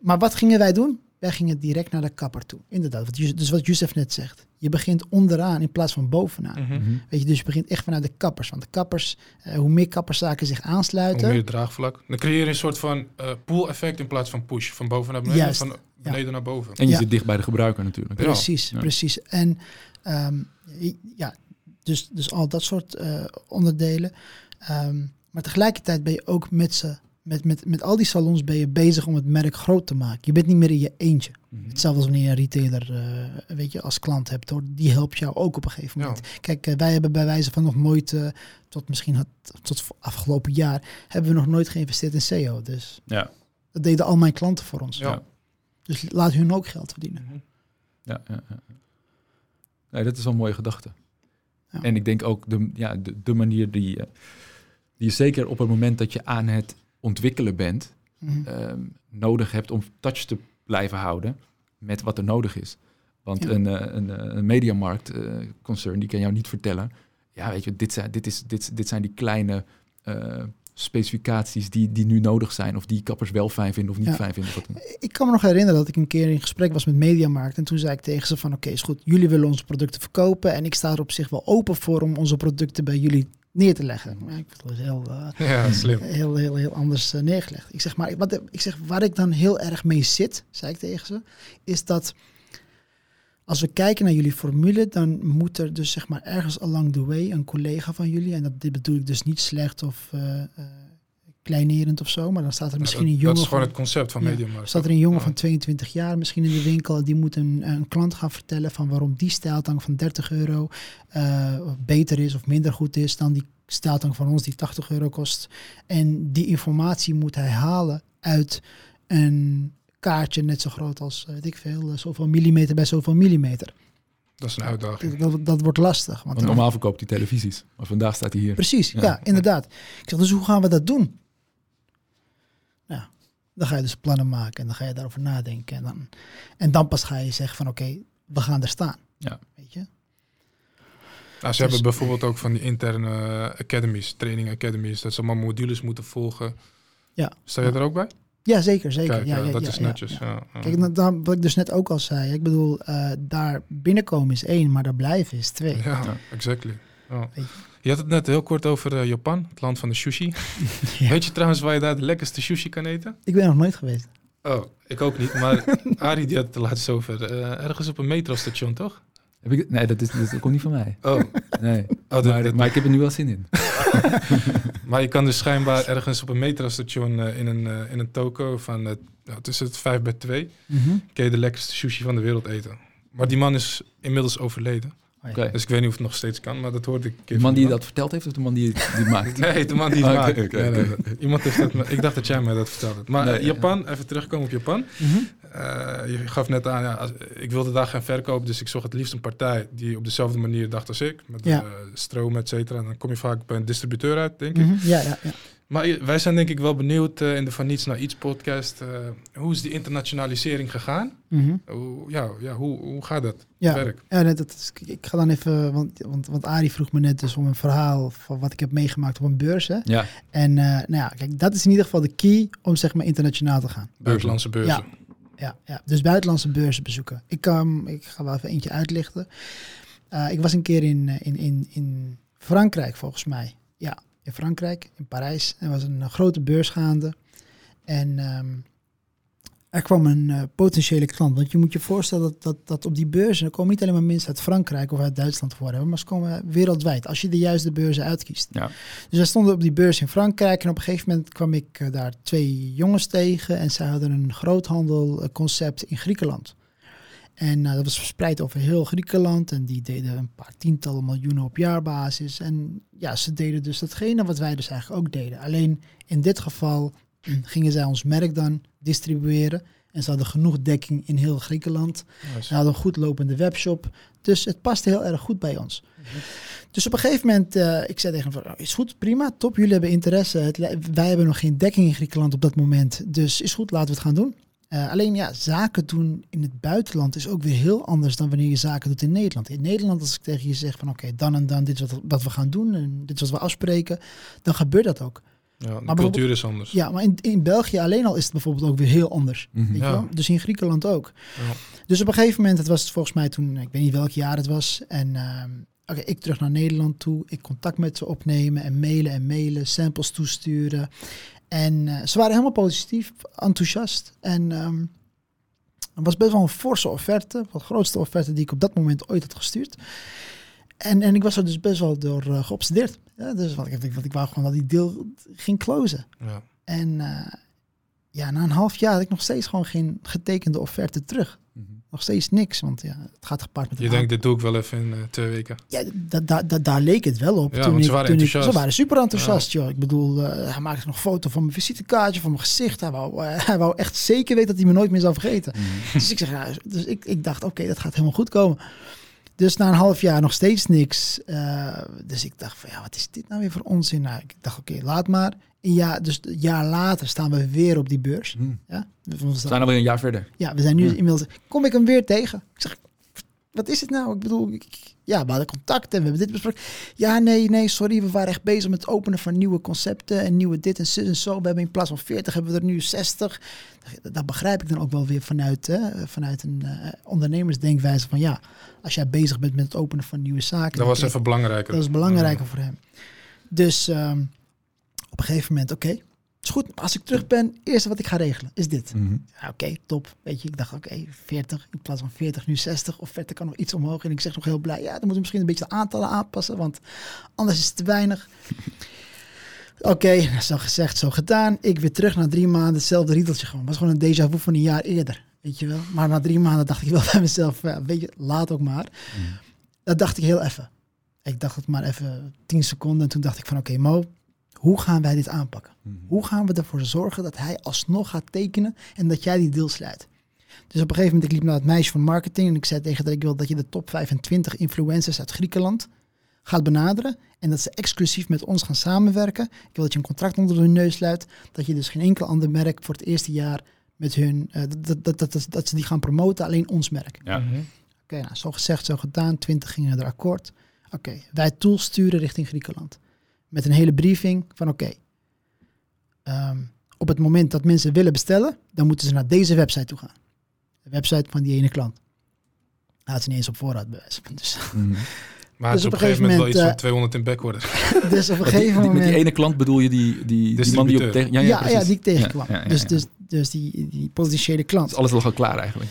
Maar wat gingen wij doen? Wij gingen direct naar de kapper toe. Inderdaad, wat, dus wat Youssef net zegt. Je begint onderaan in plaats van bovenaan. Mhm. Mhm. Weet je, dus je begint echt vanuit de kappers. Want de kappers, eh, hoe meer kapperszaken zich Hoe aansluiten, meer draagvlak. Dan creëer je een soort van eh pool effect in plaats van push. Van boven naar beneden, Juist. van beneden naar boven. En je Ja. zit dicht bij de gebruiker natuurlijk. Precies, Ja. precies. En ehm, ja, dus, dus al dat soort eh, onderdelen. Ehm, maar tegelijkertijd ben je ook met ze, met, met, met al die salons ben je bezig om het merk groot te maken. Je bent niet meer in je eentje. Mhm. Hetzelfde als wanneer je een retailer eh, weet je, als klant hebt. Hoor. Die helpt jou ook op een gegeven Ja. moment. Kijk, eh, wij hebben bij wijze van nog nooit, eh, tot misschien had, tot afgelopen jaar, hebben we nog nooit geïnvesteerd in SEO. Dus Ja. dat deden al mijn klanten voor ons. Ja. Dus laat hun ook geld verdienen. Mhm. Ja, ja, ja. Nee, dat is wel een mooie gedachte. Ja. En ik denk ook de, ja, de, de manier die, die je zeker op het moment dat je aan het ontwikkelen bent, Mhm. ehm, nodig hebt om touch te blijven houden met wat er nodig is. Want Ja. een, eh, een, eh, een mediamarkt eh, concern, die kan jou niet vertellen, ja weet je, dit zijn, dit is, dit, dit zijn die kleine specificaties die, die nu nodig zijn, of die kappers wel fijn vinden of niet Ja. fijn vinden. Ik kan me nog herinneren dat ik een keer in gesprek was met Mediamarkt. En toen zei ik tegen ze van oké, is goed, jullie willen onze producten verkopen. En ik sta er op zich wel open voor om onze producten bij jullie neer te leggen. Maar ik vond het heel, eh, Ja, slim. heel, heel, heel anders eh, neergelegd. Ik zeg maar, wat, ik zeg, waar ik dan heel erg mee zit, zei ik tegen ze, is dat als we kijken naar jullie formule, dan moet er dus zeg maar ergens along the way een collega van jullie, en dat dit bedoel ik dus niet slecht of eh, eh, kleinerend of zo, maar dan staat er misschien dat, een dat jongen is gewoon van, het concept van Ja. Mediamarkt. staat er een jongen Ja. van 22 jaar misschien in de winkel, die moet een, een klant gaan vertellen van waarom die stijltang van 30 euro eh, beter is of minder goed is dan die stijltang van ons die 80 euro kost. En die informatie moet hij halen uit een kaartje net zo groot als, eh, weet ik veel, eh, zoveel millimeter bij zoveel millimeter. Dat is een uitdaging. Dat, dat, dat wordt lastig. Want normaal verkoopt hij televisies, maar vandaag staat hij hier. Precies, ja. Ja. inderdaad. Ik zeg, dus hoe gaan we dat doen? Dan ga je dus plannen maken en dan ga je daarover nadenken. En dan, en dan pas ga je zeggen van oké, we gaan er staan. Ja. Weet je? Nou, ze Dus- hebben bijvoorbeeld ook van die interne academies, training academies, dat ze allemaal modules moeten volgen. Ja. Sta je er ook bij? Ja, zeker, zeker. Kijk, ja, ja, ja, dat ja, is netjes. ja. Ja, ja. Kijk, nou, dan, wat ik dus net ook al zei. Ik bedoel, eh, daar binnenkomen is één, maar daar blijven is twee. Ja, Ja. exactly. Ja. Weet je. Had het net heel kort over eh, Japan, het land van de sushi. Ja. Weet je trouwens waar je daar de lekkerste sushi kan eten? Ik ben nog nooit geweest. Oh, ik ook niet, maar Arie die had het er laatst over. Eh, ergens op een metrostation, toch? Heb ik, nee, dat, is, dat komt niet van mij. Oh, Nee. dat- maar, dat- maar ik heb er nu wel zin in. maar je kan dus schijnbaar ergens op een metrostation eh, in, een, in een toko van uh, tussen het 5 bij 2 kun je de lekkerste sushi van de wereld eten. Maar die man is inmiddels overleden. Oké. Dus ik weet niet of het nog steeds kan, maar dat hoorde ik De man die dat verteld heeft of de man die het maakt? Nee, de man die het maakt. oké, Nee, nee, oké. nee. Iemand heeft dat, me- ik dacht dat jij mij dat vertelde. Maar eh, Japan, even terugkomen op Japan. Mhm. Eh, je gaf net aan, ja, als- ik wilde daar gaan verkopen, dus ik zocht het liefst een partij die op dezelfde manier dacht als ik. Met Ja. eh, stroom, et cetera. En dan kom je vaak bij een distributeur uit, denk ik. Mhm. Ja, ja, ja. Maar wij zijn denk ik wel benieuwd eh, in de Van Niets naar Iets podcast. eh, hoe is die internationalisering gegaan? Mhm. Hoe, ja, ja, hoe, hoe gaat dat Ja, werk? ja nee, dat is, ik ga dan even, want, want, want Arie vroeg me net dus om een verhaal van wat ik heb meegemaakt op een beurs. Hè? Ja, En eh, nou ja, kijk, dat is in ieder geval de key om zeg maar internationaal te gaan. Buitenlandse beurzen. Ja, ja. dus buitenlandse beurzen bezoeken. Ik, kan, ik ga wel even eentje uitlichten. Eh, ik was een keer in, in, in, in Frankrijk volgens mij. Ja, in Frankrijk, in Parijs. Er was een eh, grote beurs gaande. En ehm, er kwam een eh, potentiële klant. Want je moet je voorstellen dat, dat, dat op die beurzen... er komen niet alleen maar mensen uit Frankrijk of uit Duitsland voor hebben... maar ze komen wereldwijd, als je de juiste beurzen uitkiest. Ja. Dus wij stonden op die beurs in Frankrijk... en op een gegeven moment kwam ik eh, daar twee jongens tegen... en zij hadden een groothandelconcept in Griekenland. En eh, dat was verspreid over heel Griekenland. En die deden een paar tientallen miljoenen op jaarbasis. En ja, ze deden dus datgene wat wij dus eigenlijk ook deden. Alleen in dit geval gingen zij ons merk dan distribueren. En ze hadden genoeg dekking in heel Griekenland. Nice. Ze hadden een goed lopende webshop. Dus het paste heel erg goed bij ons. Dus op een gegeven moment, eh, ik zei tegen hem van, "Oh, is goed, prima, top, jullie hebben interesse. Het, wij hebben nog geen dekking in Griekenland op dat moment. Dus is goed, laten we het gaan doen. Eh, alleen ja, zaken doen in het buitenland is ook weer heel anders dan wanneer je zaken doet in Nederland. In Nederland, als ik tegen je zeg van oké, dan en dan, dit is wat, wat we gaan doen en dit is wat we afspreken, dan gebeurt dat ook. Ja, de cultuur is anders. Ja, maar in, in België alleen al is het bijvoorbeeld ook weer heel anders. Mhm. Weet je Ja. wel? Dus in Griekenland ook. Ja. Dus op een gegeven moment, het was volgens mij toen, ik weet niet welk jaar het was. En ehm, oké, ik terug naar Nederland toe. Ik contact met ze opnemen en mailen en mailen, samples toesturen. En eh, ze waren helemaal positief, enthousiast. En ehm het was best wel een forse offerte. De grootste offerte die ik op dat moment ooit had gestuurd. En, en ik was er dus best wel door eh, geobsedeerd. Ja, dus wat ik, wat ik wou gewoon dat die deal ging closen. Ja. En eh, ja, na een half jaar had ik nog steeds gewoon geen getekende offerte terug. Nog steeds niks, want ja, het gaat gepaard met Je denkt, dit doe ik wel even in eh, twee weken. ja, da, da, da- daar leek het wel op. Ja, toen ze ik, waren toen ik- ze waren super enthousiast, joh. Ik bedoel, eh, hij maakte nog een foto van mijn visitekaartje, van mijn gezicht. Hij wou, eh, hij wou echt zeker weten dat hij me nooit meer zou vergeten. Mhm. Dus ik zeg, ja, dus ik, ik dacht, oké, dat gaat helemaal goed komen. Dus na een half jaar nog steeds niks. Eh, dus ik dacht van, ja, wat is dit nou weer voor onzin? Nou, ik dacht, oké, laat maar. Een jaar, dus een jaar later staan we weer op die beurs. Mhm. Ja, we We zijn alweer een jaar verder. ja, we zijn nu Ja. inmiddels. Kom ik hem weer tegen? Ik zeg, wat is het nou? Ik bedoel, ik- ja, we hadden contact en we hebben dit besproken. Ja, nee, nee, sorry. We waren echt bezig met het openen van nieuwe concepten en nieuwe dit en zus en zo. We hebben in plaats van 40 hebben we er nu 60. Dat begrijp ik dan ook wel weer vanuit, hè, vanuit een eh, ondernemersdenkwijze van ja, als jij bezig bent met het openen van nieuwe zaken. Dat was even belangrijker. dat is belangrijker voor hem. Dus ehm, op een gegeven moment, oké, is goed. Als ik terug ben, eerste wat ik ga regelen is dit. Mhm. Ja, oké, top. Weet je, ik dacht, oké, 40 in plaats van 40, nu 60. Of verder kan nog iets omhoog. En ik zeg nog heel blij, ja, dan moeten we misschien een beetje de aantallen aanpassen, want anders is het te weinig. Oké, zo gezegd, zo gedaan. Ik weer terug na drie maanden, hetzelfde riedeltje gewoon. was gewoon een déjà vu van een jaar eerder, weet je wel. Maar na drie maanden dacht ik wel bij mezelf, ja, weet je, laat ook maar. Mhm. Dat dacht ik heel even. Ik dacht het maar even 10 seconden. En toen dacht ik van, oké Mo, hoe gaan wij dit aanpakken? Mhm. Hoe gaan we ervoor zorgen dat hij alsnog gaat tekenen en dat jij die deal sluit? Dus op een gegeven moment, ik liep naar het meisje van marketing en ik zei tegen dat ik wil dat je de top 25 influencers uit Griekenland gaat benaderen en dat ze exclusief met ons gaan samenwerken. Ik wil dat je een contract onder hun neus sluit, dat je dus geen enkel ander merk voor het eerste jaar met hun, eh, dat, dat, dat, dat, dat ze die gaan promoten, alleen ons merk. Ja. Mhm. Oké, nou, zo gezegd, zo gedaan. 20 gingen er akkoord. Oké, wij tools sturen richting Griekenland. Met een hele briefing van oké. ehm, op het moment dat mensen willen bestellen, dan moeten ze naar deze website toe gaan. De website van die ene klant. Laat ze niet eens op voorraad bewijzen. Dus, Mhm. Maar Dus het is op een gegeven moment wel iets van moment, 200 in backorder. dus op een Met die, gegeven die- met moment. die ene klant bedoel je die, die, die man die op tegen... Ja, ja, ja, ja, precies. die ik tegenkwam. Ja, ja, ja, Dus, ja. dus, dus die, die potentiële Dus klant. alles lag al klaar eigenlijk.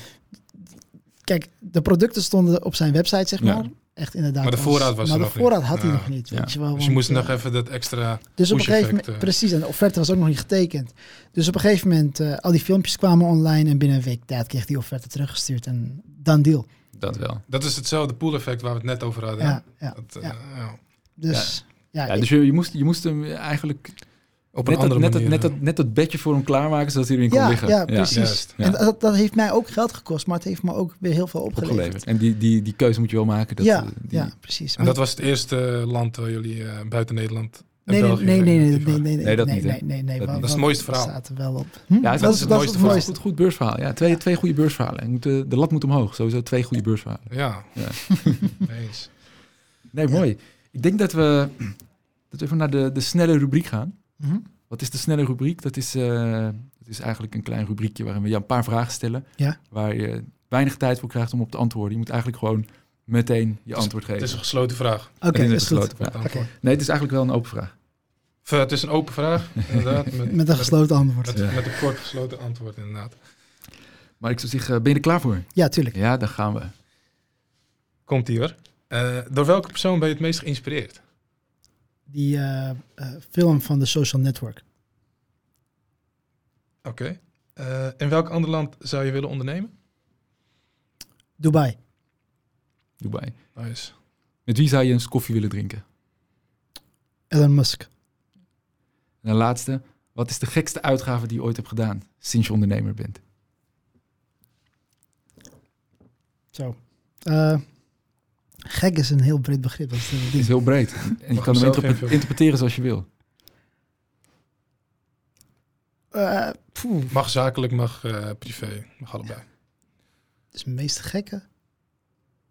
Kijk, de producten stonden op zijn website, zeg Ja. maar. Echt inderdaad. Maar de voorraad was maar er de nog niet. voorraad had hij Ja. nog niet. Weet Ja. je wel, Dus je moest eh, nog even dat extra... Dus op een gegeven moment, eh. precies, en de offerte was ook nog niet getekend. Dus op een gegeven moment, eh, al die filmpjes kwamen online en binnen een week tijd kreeg die offerte teruggestuurd en dan deal. Dat wel. Dat is hetzelfde pool effect waar we het net over hadden. Ja, ja, Dat, eh, ja. ja. Dus ja, dus je, je, moest, je moest hem eigenlijk Op een net, dat, andere net, dat, manier. net, dat, net dat bedje voor hem klaarmaken, zodat hij erin kon liggen. ja, precies. Ja. En dat, dat heeft mij ook geld gekost, maar het heeft me ook weer heel veel opgeleverd. Opgeleverd. En die, die, die keuze moet je wel maken. Dat, ja, eh, die, ja, precies. En dat was het eerste land waar jullie eh, buiten Nederland en nee, nee, nee, nee, nee, nee, nee, nee, Nee, dat nee, niet, nee, nee, nee, Dat. Dat is het mooiste verhaal. staat er wel op. Hm? Ja, het Dat is het mooiste verhaal. Goed, goed beursverhaal. Ja, twee, twee goede beursverhalen. Eh, de lat moet omhoog. Sowieso twee goede beursverhalen. Ja, Ja. eens. Nee, mooi. Ik denk dat we, dat we even naar de, de snelle rubriek gaan. Mhm. Wat is de snelle rubriek? Dat is, eh, dat is eigenlijk een klein rubriekje waarin we je een paar vragen stellen. Ja. Waar je weinig tijd voor krijgt om op te antwoorden. Je moet eigenlijk gewoon meteen je is- antwoord Het geven. is een gesloten vraag. Oké, Het is een goed. gesloten vraag. Het. Nee, het is eigenlijk wel een open vraag. Of, eh, het is een open vraag, inderdaad. Met, Met een gesloten antwoord. Met, Ja. met een kort gesloten antwoord, inderdaad. Maar ik zou zeggen, ben je er klaar voor? Ja, tuurlijk. Ja, dan gaan we. Komt ie hoor. Eh, door welke persoon ben je het meest geïnspireerd? die eh, eh, film van de Social Network. Oké. Okay. in welk ander land zou je willen ondernemen? Dubai. Dubai. Nice. Met wie zou je eens koffie willen drinken? Elon Musk. En de laatste. Wat is de gekste uitgave die je ooit hebt gedaan sinds je ondernemer bent? Zo. Uh, gek is een heel breed begrip. Dat is is heel breed. En je kan hem interpreteren zoals je wil. Eh, Mag zakelijk, mag eh, privé. Mag allebei. het is de meest gekke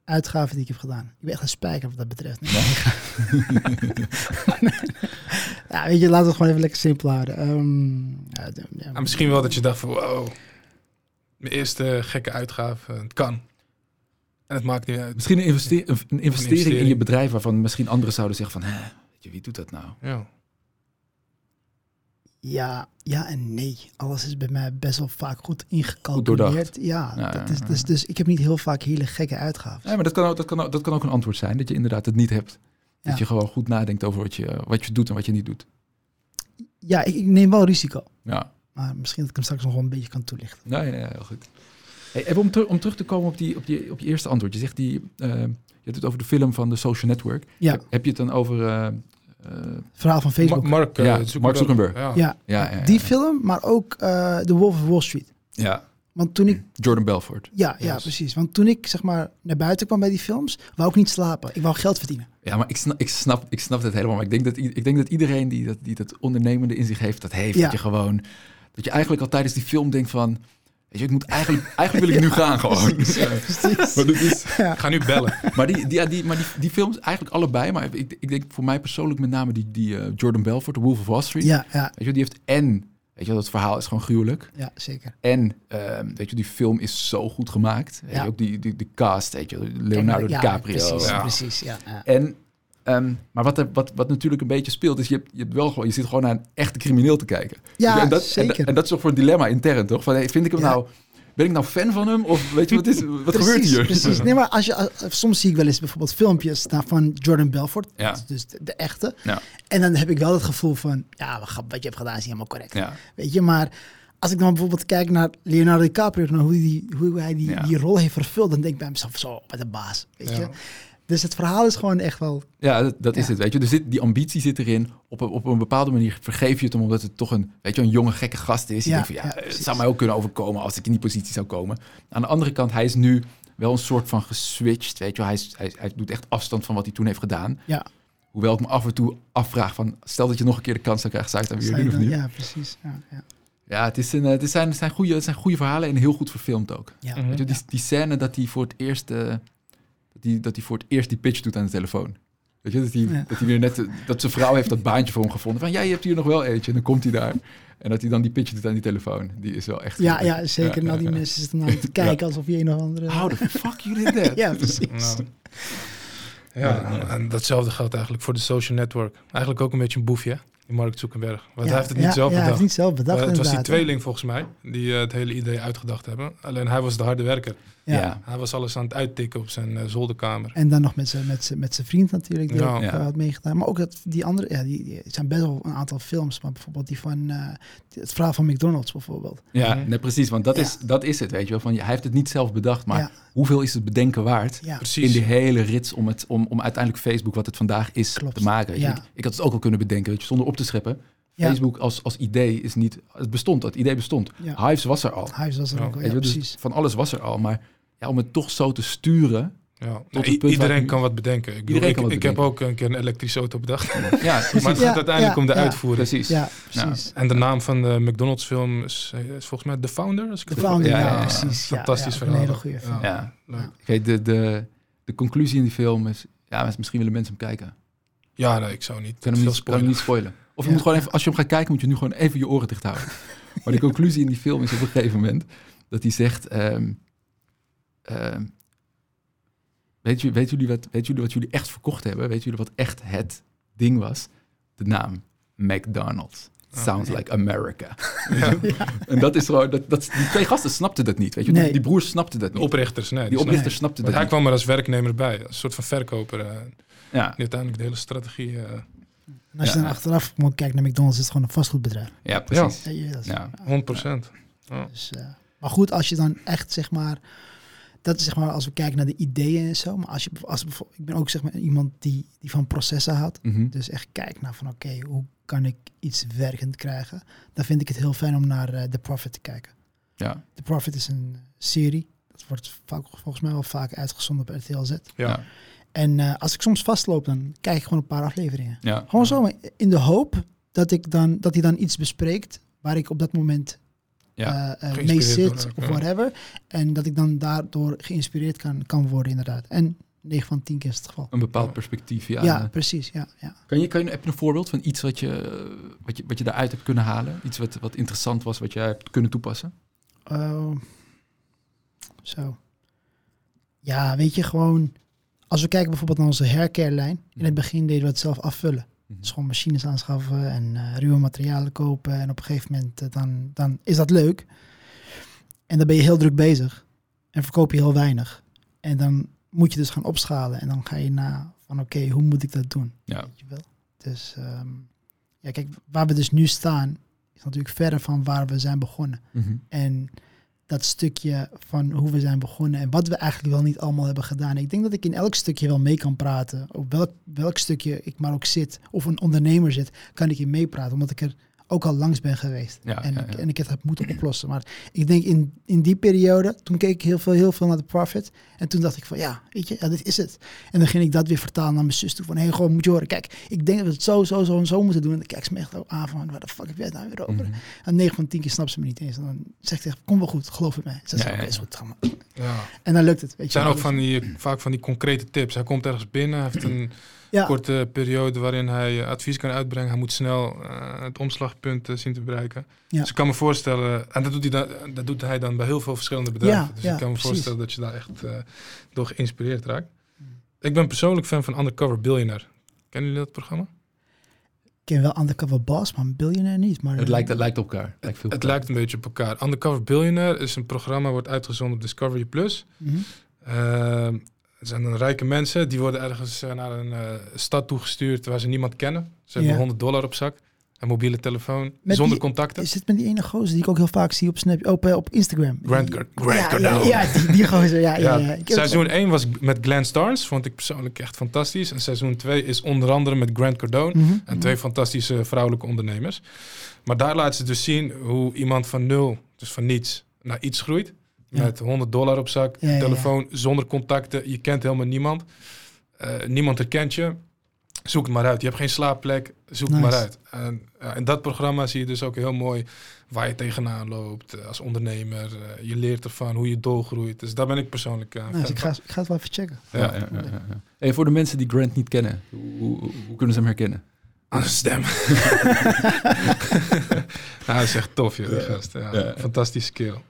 uitgave die ik heb gedaan. Ik ben echt een spijker wat dat betreft. Nee. ja, weet je, laten we het gewoon even lekker simpel houden. Ehm, ja, ja, Ah, misschien wel dat je dacht van wow. Mijn eerste gekke uitgave. Het kan. En het maakt niet uit. Misschien een, investe- een- een investering in investering. je bedrijf waarvan misschien anderen zouden zeggen van... Hè, weet je, wie doet dat nou? Ja. Ja, ja en nee. Alles is bij mij best wel vaak goed ingecalculeerd. Ja, Ja, dat ja, is, ja. dus, dus ik heb niet heel vaak hele gekke uitgaven. Ja, maar dat kan, ook, dat, kan, ook- dat kan ook een antwoord zijn. Dat je inderdaad het niet hebt. Dat Ja. je gewoon goed nadenkt over wat je, wat je doet en wat je niet doet. Ja, ik, ik neem wel risico. Ja, Maar misschien dat ik hem straks nog wel een beetje kan toelichten. ja, ja, heel goed. Hey, even om, ter- om terug te komen op, die, op, die, op je eerste antwoord. Je zegt die, eh, je hebt het over de film van de Social Network. Ja, Heb, heb je het dan over... eh, eh, verhaal van Facebook. Ma- Mark, Ja, Zuckerberg. Mark Zuckerberg. Ja. ja, ja, ja, ja. die film, maar ook eh The Wolf of Wall Street. Ja, Want toen ik, Jordan Belfort. ja, ja, Yes. precies. Want toen ik zeg maar naar buiten kwam bij die films, wou ik niet slapen. Ik wou geld verdienen. Ja, maar ik snap, ik snap, ik snap het helemaal. Maar ik denk dat, ik denk dat iedereen die dat, die dat ondernemende in zich heeft, dat heeft. Ja. Dat je gewoon, dat je eigenlijk al tijdens die film denkt van, weet je, ik moet eigenlijk, eigenlijk wil ik nu gaan gewoon. Precies. Maar, dat is, Ik ga nu bellen. maar, die, die, ja, die, maar die, die films, eigenlijk allebei, maar ik, ik denk voor mij persoonlijk met name die, die eh, Jordan Belfort, The Wolf of Wall Street. Ja, ja, Weet je, die heeft en, weet je, dat verhaal is gewoon gruwelijk. ja, zeker. En, ehm, weet je, die film is zo goed gemaakt. Weet Ja. je, ook die, die, die cast, weet je, Leonardo Ja, DiCaprio. Precies, Ja. precies. Ja, ja. En, ehm, maar wat, er, wat, wat natuurlijk een beetje speelt, is je, hebt, je, hebt wel gewoon, je zit gewoon naar een echte crimineel te kijken. Ja, en dat, zeker. En, en dat is toch voor een dilemma intern, toch? Van, hey, vind ik hem Ja. nou, ben ik nou fan van hem? Of weet je wat, is, wat precies, gebeurt hier? Precies. Nee, maar als je, soms zie ik wel eens bijvoorbeeld filmpjes van Jordan Belfort, Ja. dus de, de echte. Ja. En dan heb ik wel het gevoel van, ja, wat je hebt gedaan is niet helemaal correct. Ja, Weet je, maar als ik dan bijvoorbeeld kijk naar Leonardo DiCaprio, naar hoe, die, hoe hij die, Ja. die rol heeft vervuld, dan denk ik bij mezelf, zo, wat een baas. Weet je? Dus het verhaal is gewoon echt wel, ja dat, dat is het, weet je. Dus dit, die ambitie zit erin. Op een, op een bepaalde manier vergeef je het hem, omdat het toch een, weet je, een jonge, gekke gast is. Je Ja, denkt van, ja, ja, het zou mij ook kunnen overkomen als ik in die positie zou komen. Aan de andere kant, hij is nu wel een soort van geswitcht, weet je. Hij, is, hij, hij doet echt afstand van wat hij toen heeft gedaan. ja. Hoewel ik me af en toe afvraag van, stel dat je nog een keer de kans zou krijgen, zou je het dan weer doen of niet? ja, precies. Ja, ja. Ja, het, is een, eh, het, zijn, het, zijn goede, het zijn goede verhalen en heel goed verfilmd ook. Ja. Weet je, die, die scène dat hij voor het eerst, eh, dat hij, dat hij voor het eerst die pitch doet aan de telefoon. Weet je, dat hij, Ja. dat hij weer net, dat zijn vrouw heeft dat baantje voor hem gevonden. Van, ja, je hebt hier nog wel eentje. En dan komt hij daar. En dat hij dan die pitch doet aan die telefoon. Die is wel echt... Ja, ja, zeker. Ja, Nou, die ja, ja. mensen zitten nou te kijken alsof je een of andere... How the fuck you did that? ja, precies. Nou. Ja, en datzelfde geldt eigenlijk voor de social network. Eigenlijk ook een beetje een boefje, die Mark Zuckerberg. Want Ja, hij heeft het niet ja, zelf ja, hij bedacht. heeft niet zelf bedacht, Eh, het was die tweeling volgens mij, die eh, het hele idee uitgedacht hebben. Alleen hij was de harde werker. Ja. Ja. Hij was alles aan het uittikken op zijn eh, zolderkamer. En dan nog met zijn met zijn- met zijn vriend natuurlijk, die Ja. ook Ja. had meegedaan. Maar ook het, die andere, ja, die, die zijn best wel een aantal films. Maar bijvoorbeeld die van, eh, het verhaal van McDonald's bijvoorbeeld. Ja, Mhm. nee, precies. Want dat, Ja. is, dat is het, weet je wel. Van, hij heeft het niet zelf bedacht, maar Ja. hoeveel is het bedenken waard? Ja, Precies. In die hele rits om, het, om, om uiteindelijk Facebook, wat het vandaag is, Klopt. te maken. Weet je. Ja. Ik, ik had het ook al kunnen bedenken, weet je, zonder op te scheppen. Ja. Facebook als, als idee is niet... Het bestond, dat idee bestond. ja. Hives was er al. Hives was er ook al, ja, dus precies. van alles was er al. Maar ja, om het toch zo te sturen... Ja. het Nee, iedereen nu- kan wat bedenken. Ik, bedoel, ik, kan wat ik heb ook een keer een elektrische auto bedacht. Ja, precies. maar het Ja, gaat uiteindelijk ja, om de ja. uitvoering. precies. Ja, precies. En de naam van de McDonald's film is, eh, is volgens mij The Founder. Als ik De het Founder, Ja, precies. Fantastisch ja, verhaal. Een hele goede film. Ja. Kijk, de, de, de conclusie in die film is... Ja, misschien willen mensen hem kijken. Ja, nee, ik zou niet. Ik kan hem spoilen. niet spoilen. Of je Ja. moet gewoon even, als je hem gaat kijken, moet je nu gewoon even je oren dicht houden. maar de conclusie in die film is op een gegeven moment dat hij zegt: ehm, ehm, weet, je, weet, jullie wat, weet jullie wat jullie echt verkocht hebben? Weet jullie wat echt het ding was? De naam McDonald's. Oh, Sounds like America. Ja. en dat is gewoon, dat, dat, die twee gasten snapten dat niet. Weet je? Nee. Die, die broers snapten dat De niet. oprichters, nee. die Die oprichters snapten Want dat hij niet. kwam er als werknemer bij. Als een soort van verkoper. eh, die Ja, uiteindelijk de hele strategie... eh, En als je dan achteraf moet kijken naar McDonald's, is het gewoon een vastgoedbedrijf. ja, precies. Ja, ja, dat is- Ja. 100 procent. Dus, eh, maar goed, als je dan echt zeg maar, dat is zeg maar als we kijken naar de ideeën en zo. Maar als je als bijvoorbeeld, ik ben ook zeg maar iemand die, die van processen houdt. Mhm. Dus echt kijkt naar van oké, hoe kan ik iets werkend krijgen? Dan vind ik het heel fijn om naar eh, The Profit te kijken. ja. The Profit is een serie. Het wordt vaak, volgens mij wel vaak uitgezonden op RTL Z. Ja. En eh, als ik soms vastloop, dan kijk ik gewoon een paar afleveringen. Ja. Gewoon zo, in de hoop dat, ik dan, dat hij dan iets bespreekt waar ik op dat moment Ja. eh, eh, mee zit of ja. whatever. En dat ik dan daardoor geïnspireerd kan, kan worden, inderdaad. En 9 van 10 keer is het geval. Een bepaald perspectief. Ja. Ja, precies. Ja, ja. Kan je, kan je, heb je een voorbeeld van iets wat je, wat je, wat je daaruit hebt kunnen halen? Iets wat, wat interessant was, wat jij hebt kunnen toepassen? Oh, zo. Ja, weet je, gewoon... Als we kijken bijvoorbeeld naar onze haircare-lijn. In het begin deden we het zelf afvullen. Dus gewoon machines aanschaffen en eh, ruwe materialen kopen. En op een gegeven moment eh, dan, dan is dat leuk. En dan ben je heel druk bezig. En verkoop je heel weinig. En dan moet je dus gaan opschalen. En dan ga je na van oké, hoe moet ik dat doen? Ja. Weet je wel? Dus ehm, ja, kijk, waar we dus nu staan... is natuurlijk verder van waar we zijn begonnen. Mhm. En dat stukje van hoe we zijn begonnen en wat we eigenlijk wel niet allemaal hebben gedaan. Ik denk dat ik in elk stukje wel mee kan praten. Op welk, welk stukje ik maar ook zit, of een ondernemer zit, kan ik in meepraten. Omdat ik er ook al langs ben geweest. Ja, en, ja, ik, en ik het heb moeten oplossen. Maar ik denk in, in die periode, toen keek ik heel veel, heel veel naar de profit. En toen dacht ik van ja, weet je, ja, dit is het. En dan ging ik dat weer vertalen naar mijn zus toe. Van hé, hey, gewoon moet je horen. Kijk, ik denk dat we het zo, zo, zo en zo moeten doen. En dan kijkt ze me echt ook aan van waar de fuck heb jij het nou weer over? Mhm. En 9 van 10 keer snapt ze me niet eens. En dan zegt ze, kom wel goed, geloof in mij. Ze zegt, Ja, oké, is ja. goed, ga maar. Ja. En dan lukt het, weet Het je zijn ook van die, vaak van die concrete tips. Hij komt ergens binnen, heeft een Ja, korte periode waarin hij eh, advies kan uitbrengen. Hij moet snel eh, het omslagpunt eh, zien te bereiken. Ja. Dus ik kan me voorstellen, en dat doet, hij dan, dat doet hij dan bij heel veel verschillende bedrijven. Ja, dus ja, ik kan me precies. voorstellen dat je daar echt eh, door geïnspireerd raakt. Ik ben persoonlijk fan van Undercover Billionaire. Kennen jullie dat programma? ik ken wel Undercover Boss, maar een biljonair niet. Maar, Het lijkt, het lijkt op elkaar. Het lijkt veel op Het elkaar. lijkt een beetje op elkaar. Undercover Billionaire is een programma, wordt uitgezonden op Discovery Plus. Ehm, het zijn dan rijke mensen, die worden ergens eh, naar een eh, stad toegestuurd waar ze niemand kennen. Ze hebben Ja. 100 dollar op zak, een mobiele telefoon, Met zonder die- contacten. Is het met die ene gozer die ik ook heel vaak zie op, Snap, op, eh, op Instagram? Grant, Die- Car- Grant ja, Cardone. ja, ja, die, die gozer, ja. ja, Seizoen 1 was met Glenn Starnes, vond ik persoonlijk echt fantastisch. En seizoen 2 is onder andere met Grant Cardone Mhm, en twee fantastische vrouwelijke ondernemers. Maar daar laten ze dus zien hoe iemand van nul, dus van niets, naar iets groeit. Ja. Met 100 dollar op zak, Ja, ja, ja. telefoon zonder contacten. Je kent helemaal niemand. Eh, niemand herkent je. Zoek het maar uit. Je hebt geen slaapplek. Zoek het Nice. maar uit. En ja, in dat programma zie je dus ook heel mooi waar je tegenaan loopt eh, als ondernemer. Eh, je leert ervan hoe je doorgroeit. Dus daar ben ik persoonlijk aan. Nou, dus ik, ga, ik ga het wel even checken. Ja. Ja, ja, ja, ja, ja. Hey, voor de mensen die Grant niet kennen, hoe, hoe, hoe kunnen ze hem herkennen? Aan de stem. nou, dat is echt tof, joh, die gast. Ja, Ja. Fantastische kerel.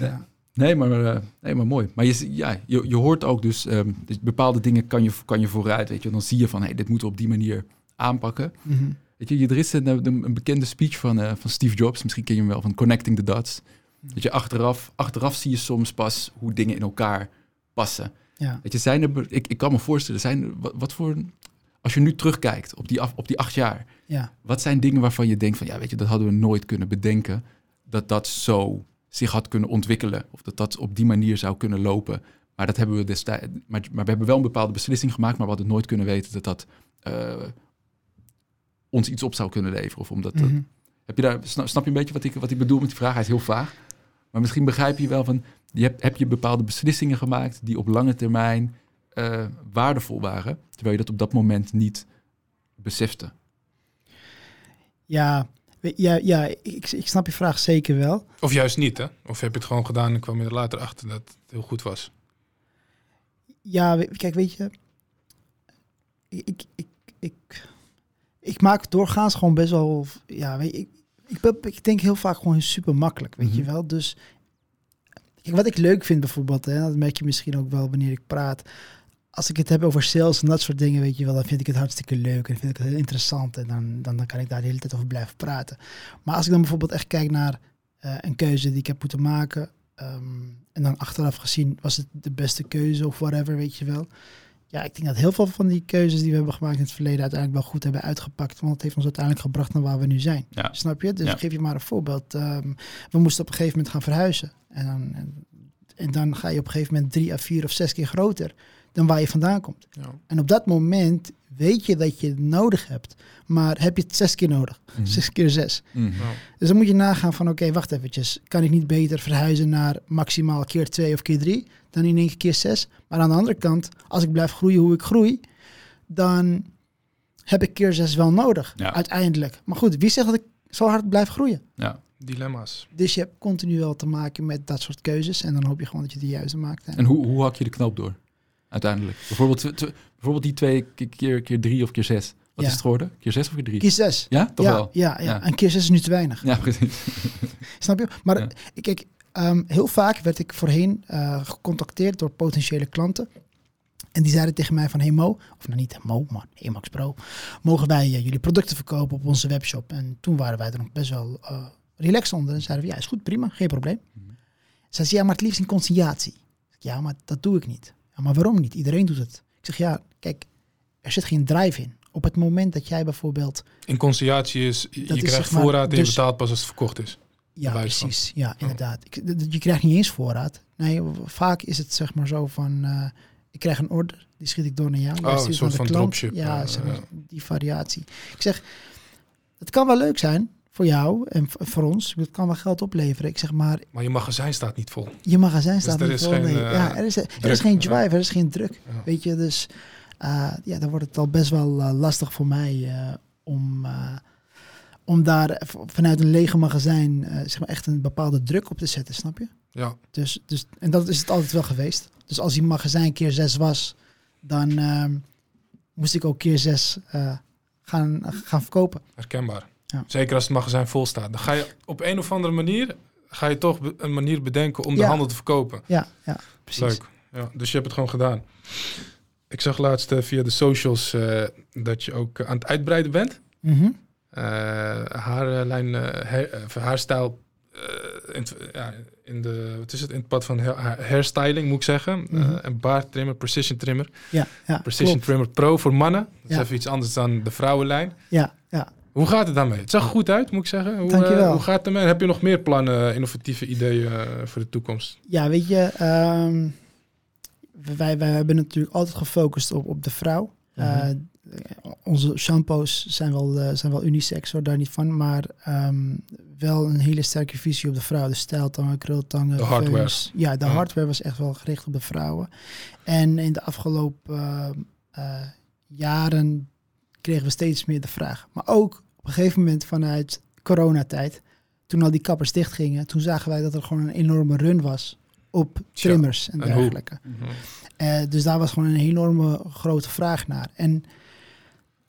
Ja. Nee, maar, eh, nee, maar mooi. Maar je, ja, je, je hoort ook dus, ehm, dus bepaalde dingen kan je, kan je vooruit, weet je. Dan zie je van, hey, dit moeten we op die manier aanpakken. Mhm. Weet je, er is een, een, bekende speech van, eh, van Steve Jobs, misschien ken je hem wel, van Connecting the Dots. Dat je achteraf, achteraf zie je soms pas hoe dingen in elkaar passen. Ja. Weet je, zijn er, ik, ik kan me voorstellen, zijn wat, wat voor, als je nu terugkijkt op die, af, op die acht jaar, ja. wat zijn dingen waarvan je denkt van, ja, weet je, dat hadden we nooit kunnen bedenken, dat dat zo zich had kunnen ontwikkelen, of dat dat op die manier zou kunnen lopen. Maar dat hebben we destijds, maar, maar we hebben wel een bepaalde beslissing gemaakt, maar we hadden nooit kunnen weten dat dat eh, ons iets op zou kunnen leveren. Of omdat, dat- Mhm. heb je daar, snap, snap je een beetje wat ik, wat ik bedoel met die vraag? Hij is heel vaag. Maar misschien begrijp je wel van, je hebt, heb je bepaalde beslissingen gemaakt die op lange termijn eh, waardevol waren, terwijl je dat op dat moment niet besefte. Ja, ja, ja ik, ik snap je vraag zeker wel. Of juist niet, hè? Of heb je het gewoon gedaan en kwam je er later achter dat het heel goed was? Ja, kijk, weet je, ik, ik, ik, ik, maak doorgaans gewoon best wel, ja, weet je, ik, ik, ben- ik denk heel vaak gewoon super makkelijk, weet je Mhm. wel. Dus kijk, wat ik leuk vind bijvoorbeeld, hè, dat merk je misschien ook wel wanneer ik praat. Als ik het heb over sales en dat soort dingen, weet je wel, dan vind ik het hartstikke leuk en vind ik het heel interessant. En dan, dan, dan kan ik daar de hele tijd over blijven praten. Maar als ik dan bijvoorbeeld echt kijk naar eh, een keuze die ik heb moeten maken. ehm, en dan achteraf gezien was het de beste keuze of whatever, weet je wel. Ja, ik denk dat heel veel van die keuzes die we hebben gemaakt in het verleden uiteindelijk wel goed hebben uitgepakt. Want het heeft ons uiteindelijk gebracht naar waar we nu zijn. Ja. Snap je? Dus Ja. ik geef je maar een voorbeeld. Ehm, we moesten op een gegeven moment gaan verhuizen. En dan, en, en dan ga je op een gegeven moment drie à vier of zes keer groter dan waar je vandaan komt. Ja. En op dat moment weet je dat je het nodig hebt, maar heb je het zes keer nodig. Mhm. Zes keer zes. Mhm. Ja. Dus dan moet je nagaan van, oké, wacht eventjes. Kan ik niet beter verhuizen naar maximaal keer twee of keer drie dan in één keer keer zes? Maar aan de andere kant, als ik blijf groeien hoe ik groei, dan heb ik keer zes wel nodig, Ja. uiteindelijk. Maar goed, wie zegt dat ik zo hard blijf groeien? Ja. Dilemma's. Dus je hebt continu wel te maken met dat soort keuzes. En dan hoop je gewoon dat je de juiste maakt. En En hoe, hoe hak je de knoop door? Uiteindelijk. Bijvoorbeeld, bijvoorbeeld die twee keer, keer, drie of keer zes. Wat Ja. is het geworden? Keer zes of keer drie? keer zes. Ja, toch ja, wel? Ja, ja, Ja. en keer zes is nu te weinig. Ja, precies. Snap je? Maar ik kijk, ehm, heel vaak werd ik voorheen eh, gecontacteerd door potentiële klanten. En die zeiden tegen mij van, hey Mo, of nou niet Mo, maar hey Max Pro, mogen wij eh, jullie producten verkopen op onze webshop? En toen waren wij er nog best wel eh relaxed onder en zeiden we, ja, is goed, prima, geen probleem. Mhm. Zij zei, ja, maar het liefst in conciliatie. Ja, maar dat doe ik niet. Ja, maar waarom niet? Iedereen doet het. Ik zeg, ja, kijk, er zit geen drive in. Op het moment dat jij bijvoorbeeld In conciliatie is, je is krijgt zeg maar voorraad en je dus- betaalt pas als het verkocht is. Ja, van. precies. Ja, inderdaad. Ik, d- d- je krijgt niet eens voorraad. Nee, vaak is het zeg maar zo van... eh, ik krijg een order, die schiet ik door naar jou. Oh, een soort van dropship, Ja, eh, zeg maar, ja. die variatie. Ik zeg, het kan wel leuk zijn voor jou en voor ons. Het kan wel geld opleveren. Ik zeg maar, Maar je magazijn staat niet vol. je magazijn staat er niet vol. geen, nee. eh, ja, er is, er druk. is geen Ja. drive, er is geen druk. Ja. Weet je, dus eh, ja, dan wordt het al best wel eh, lastig voor mij eh, om, eh, om daar vanuit een lege magazijn eh, zeg maar echt een bepaalde druk op te zetten, snap je? Ja, Dus, dus, en dat is het altijd wel geweest. Dus als die magazijn keer zes was, dan moest ik ook keer zes eh, gaan, gaan verkopen. herkenbaar. Ja. Zeker als het magazijn vol staat. Dan ga je op een of andere manier ga je toch een manier bedenken om de handel te verkopen. Ja, ja precies. Leuk. Ja, dus je hebt het gewoon gedaan. Ik zag laatst eh, via de socials eh, dat je ook aan het uitbreiden bent. Haarlijn, eh, hair- eh, haarstijl eh, in, ja, in de, wat is het, in het pad van hair- haar- hairstyling moet ik zeggen. Eh, en baardtrimmer, precision trimmer. Ja, ja, Precision klopt. trimmer pro voor mannen. Dat is Ja. even iets anders dan de vrouwenlijn. Ja. Hoe gaat het daarmee? Het zag er goed uit, moet ik zeggen. Hoe, Dankjewel. eh, hoe gaat het ermee? Heb je nog meer plannen, innovatieve ideeën eh, voor de toekomst? Ja, weet je, ehm, wij, wij hebben natuurlijk altijd gefocust op, op de vrouw. Mhm. Eh, onze shampoos zijn wel, eh, zijn wel unisex, hoor, daar niet van. Maar ehm, wel een hele sterke visie op de vrouw. De stijltangen, krultangen. De hardware. veus. Ja, de hardware was echt wel gericht op de vrouwen. En in de afgelopen eh, eh, jaren kregen we steeds meer de vraag. Maar ook een gegeven moment vanuit coronatijd, toen al die kappers dichtgingen, toen zagen wij dat er gewoon een enorme run was op trimmers en en hoe? dergelijke. Eh, dus daar was gewoon een enorme grote vraag naar. En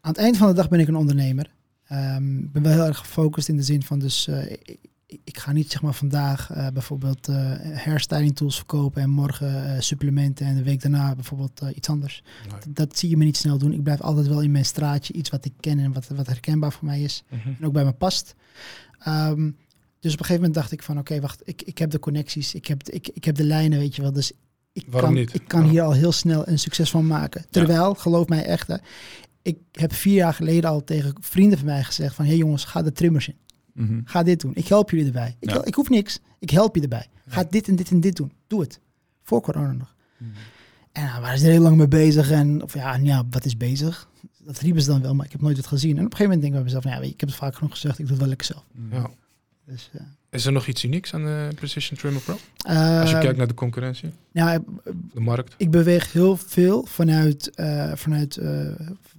aan het eind van de dag ben ik een ondernemer. Ehm, Ik ben wel heel erg gefocust in de zin van dus eh, ik, ga niet zeg maar vandaag eh, bijvoorbeeld eh hairstyling tools verkopen en morgen eh, supplementen en de week daarna bijvoorbeeld iets anders. Nee. Dat, dat zie je me niet snel doen. Ik blijf altijd wel in mijn straatje iets wat ik ken en wat, wat herkenbaar voor mij is Mhm. en ook bij me past. Ehm, dus op een gegeven moment dacht ik van oké, wacht, ik, ik heb de connecties, ik heb, de- ik, ik heb de lijnen, weet je wel. Dus ik Waarom kan, niet? ik kan hier al heel snel een succes van maken. Terwijl, geloof mij echt, hè, ik heb vier jaar geleden al tegen vrienden van mij gezegd van hé hey jongens, ga de trimmers in. Mhm. Ga dit doen. Ik help jullie erbij. Ik, Ja. ik hoef niks. Ik help je erbij. Ga Ja. dit en dit en dit doen. Doe het. Voor corona nog. Mhm. En nou, waren ze er heel lang mee bezig. En of ja, ja, wat is bezig? Dat riepen ze dan wel, maar ik heb nooit wat gezien. En op een gegeven moment denk ik bij mezelf, van, ja, ik heb het vaak genoeg gezegd, ik doe het wel lekker zelf. Ja. Dus, eh, Is er nog iets unieks aan de Precision Trimmer Pro? Als je eh, kijkt naar de concurrentie, ja, de markt. ik beweeg heel veel vanuit, eh, vanuit eh,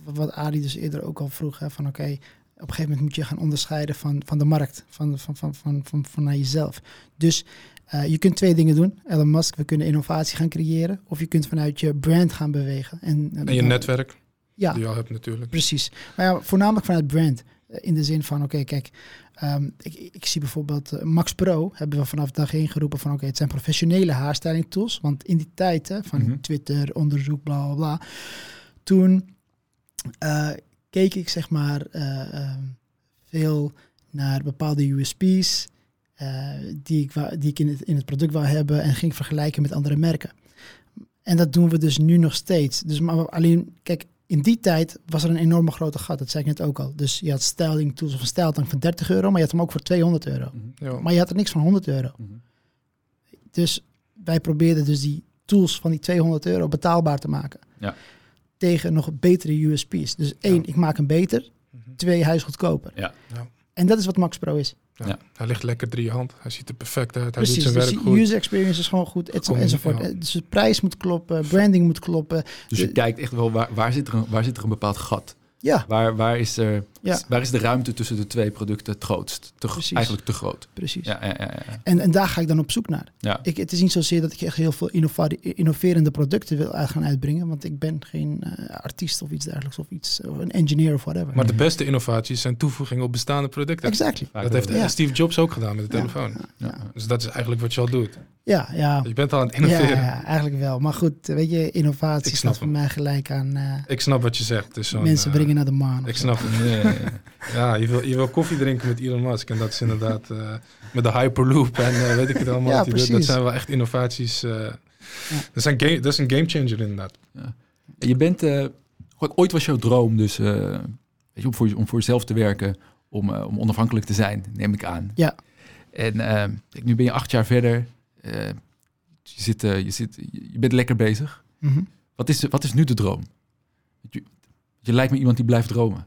wat Adi dus eerder ook al vroeg. Hè, van oké, op een gegeven moment moet je gaan onderscheiden van, van de markt, van, van, van, van, van, van naar jezelf. Dus eh, je kunt twee dingen doen. Elon Musk, we kunnen innovatie gaan creëren. Of je kunt vanuit je brand gaan bewegen. En, En je netwerk, Ja, die je al hebt natuurlijk. Precies. Maar ja, voornamelijk vanuit brand. Eh, In de zin van, oké, kijk, ehm, ik, ik zie bijvoorbeeld eh, Max Pro hebben we vanaf dag één geroepen van, oké, het zijn professionele haarstyling tools. Want in die tijd hè, van Mhm. Twitter, onderzoek, bla bla bla, toen eh, keek ik zeg maar eh, ehm, veel naar bepaalde USP's eh, die, ik, die ik in het, in het product wou hebben en ging vergelijken met andere merken. En dat doen we dus nu nog steeds. Dus maar alleen, kijk, in die tijd was er een enorme grote gat. Dat zei ik net ook al. Dus je had styling tools of een stijltank van 30 euro, maar je had hem ook voor 200 euro. Mhm. Maar je had er niks van 100 euro. Mhm. Dus wij probeerden dus die tools van die 200 euro betaalbaar te maken. Ja. Tegen nog betere USP's. Dus één, Ja. ik maak hem beter. Mhm. Twee, hij is goedkoper. Ja. Ja. En dat is wat Max Pro is. Ja. Ja. Hij ligt lekker drie je hand. Hij ziet er perfect uit. Hij Precies, doet zijn dus werk goed. user experience is gewoon goed, et- Kom, enzovoort. ja. Dus de prijs moet kloppen, branding moet kloppen. Dus je De- kijkt echt wel, waar, waar, zit er een, waar zit er een bepaald gat? Ja, Waar, waar, is er, Ja. waar is de ruimte tussen de twee producten het grootst? Te, Precies. eigenlijk te groot. precies. Ja, ja, ja, ja. En, en daar ga ik dan op zoek naar. ja. Ik, het is niet zozeer dat ik echt heel veel innoverende producten wil uit gaan uitbrengen, want ik ben geen eh, artiest of iets dergelijks of iets, of een engineer of whatever. Maar de beste innovaties zijn toevoegingen op bestaande producten. exactly. Vaak Dat heeft. Ja. Steve Jobs ook gedaan met de Ja. telefoon. Ja. Dus dat is eigenlijk wat je al doet. Ja, ja. Je bent al aan het Ja, innoveren. ja, eigenlijk wel. Maar goed, weet je, innovatie snap staat voor mij gelijk aan eh, Ik snap wat je zegt. Zo'n, mensen eh, brengen naar de maan. Ik snap het. Ja, ja, ja. Ja, je wil, je wil koffie drinken met Elon Musk. En dat is inderdaad eh, met de Hyperloop en eh, weet ik het allemaal. Ja. Dat precies. zijn wel echt innovaties. eh, dat, zijn game, dat is een gamechanger inderdaad. En Je bent, eh, ooit was jouw droom dus eh, weet je, om, voor, om voor jezelf te werken, om, eh, om onafhankelijk te zijn, neem ik aan. Ja. En eh, nu ben je acht jaar verder. eh, je, zit, eh, je, zit, je bent lekker bezig. Mhm. Wat is, wat is nu de droom? Je, je lijkt me iemand die blijft dromen.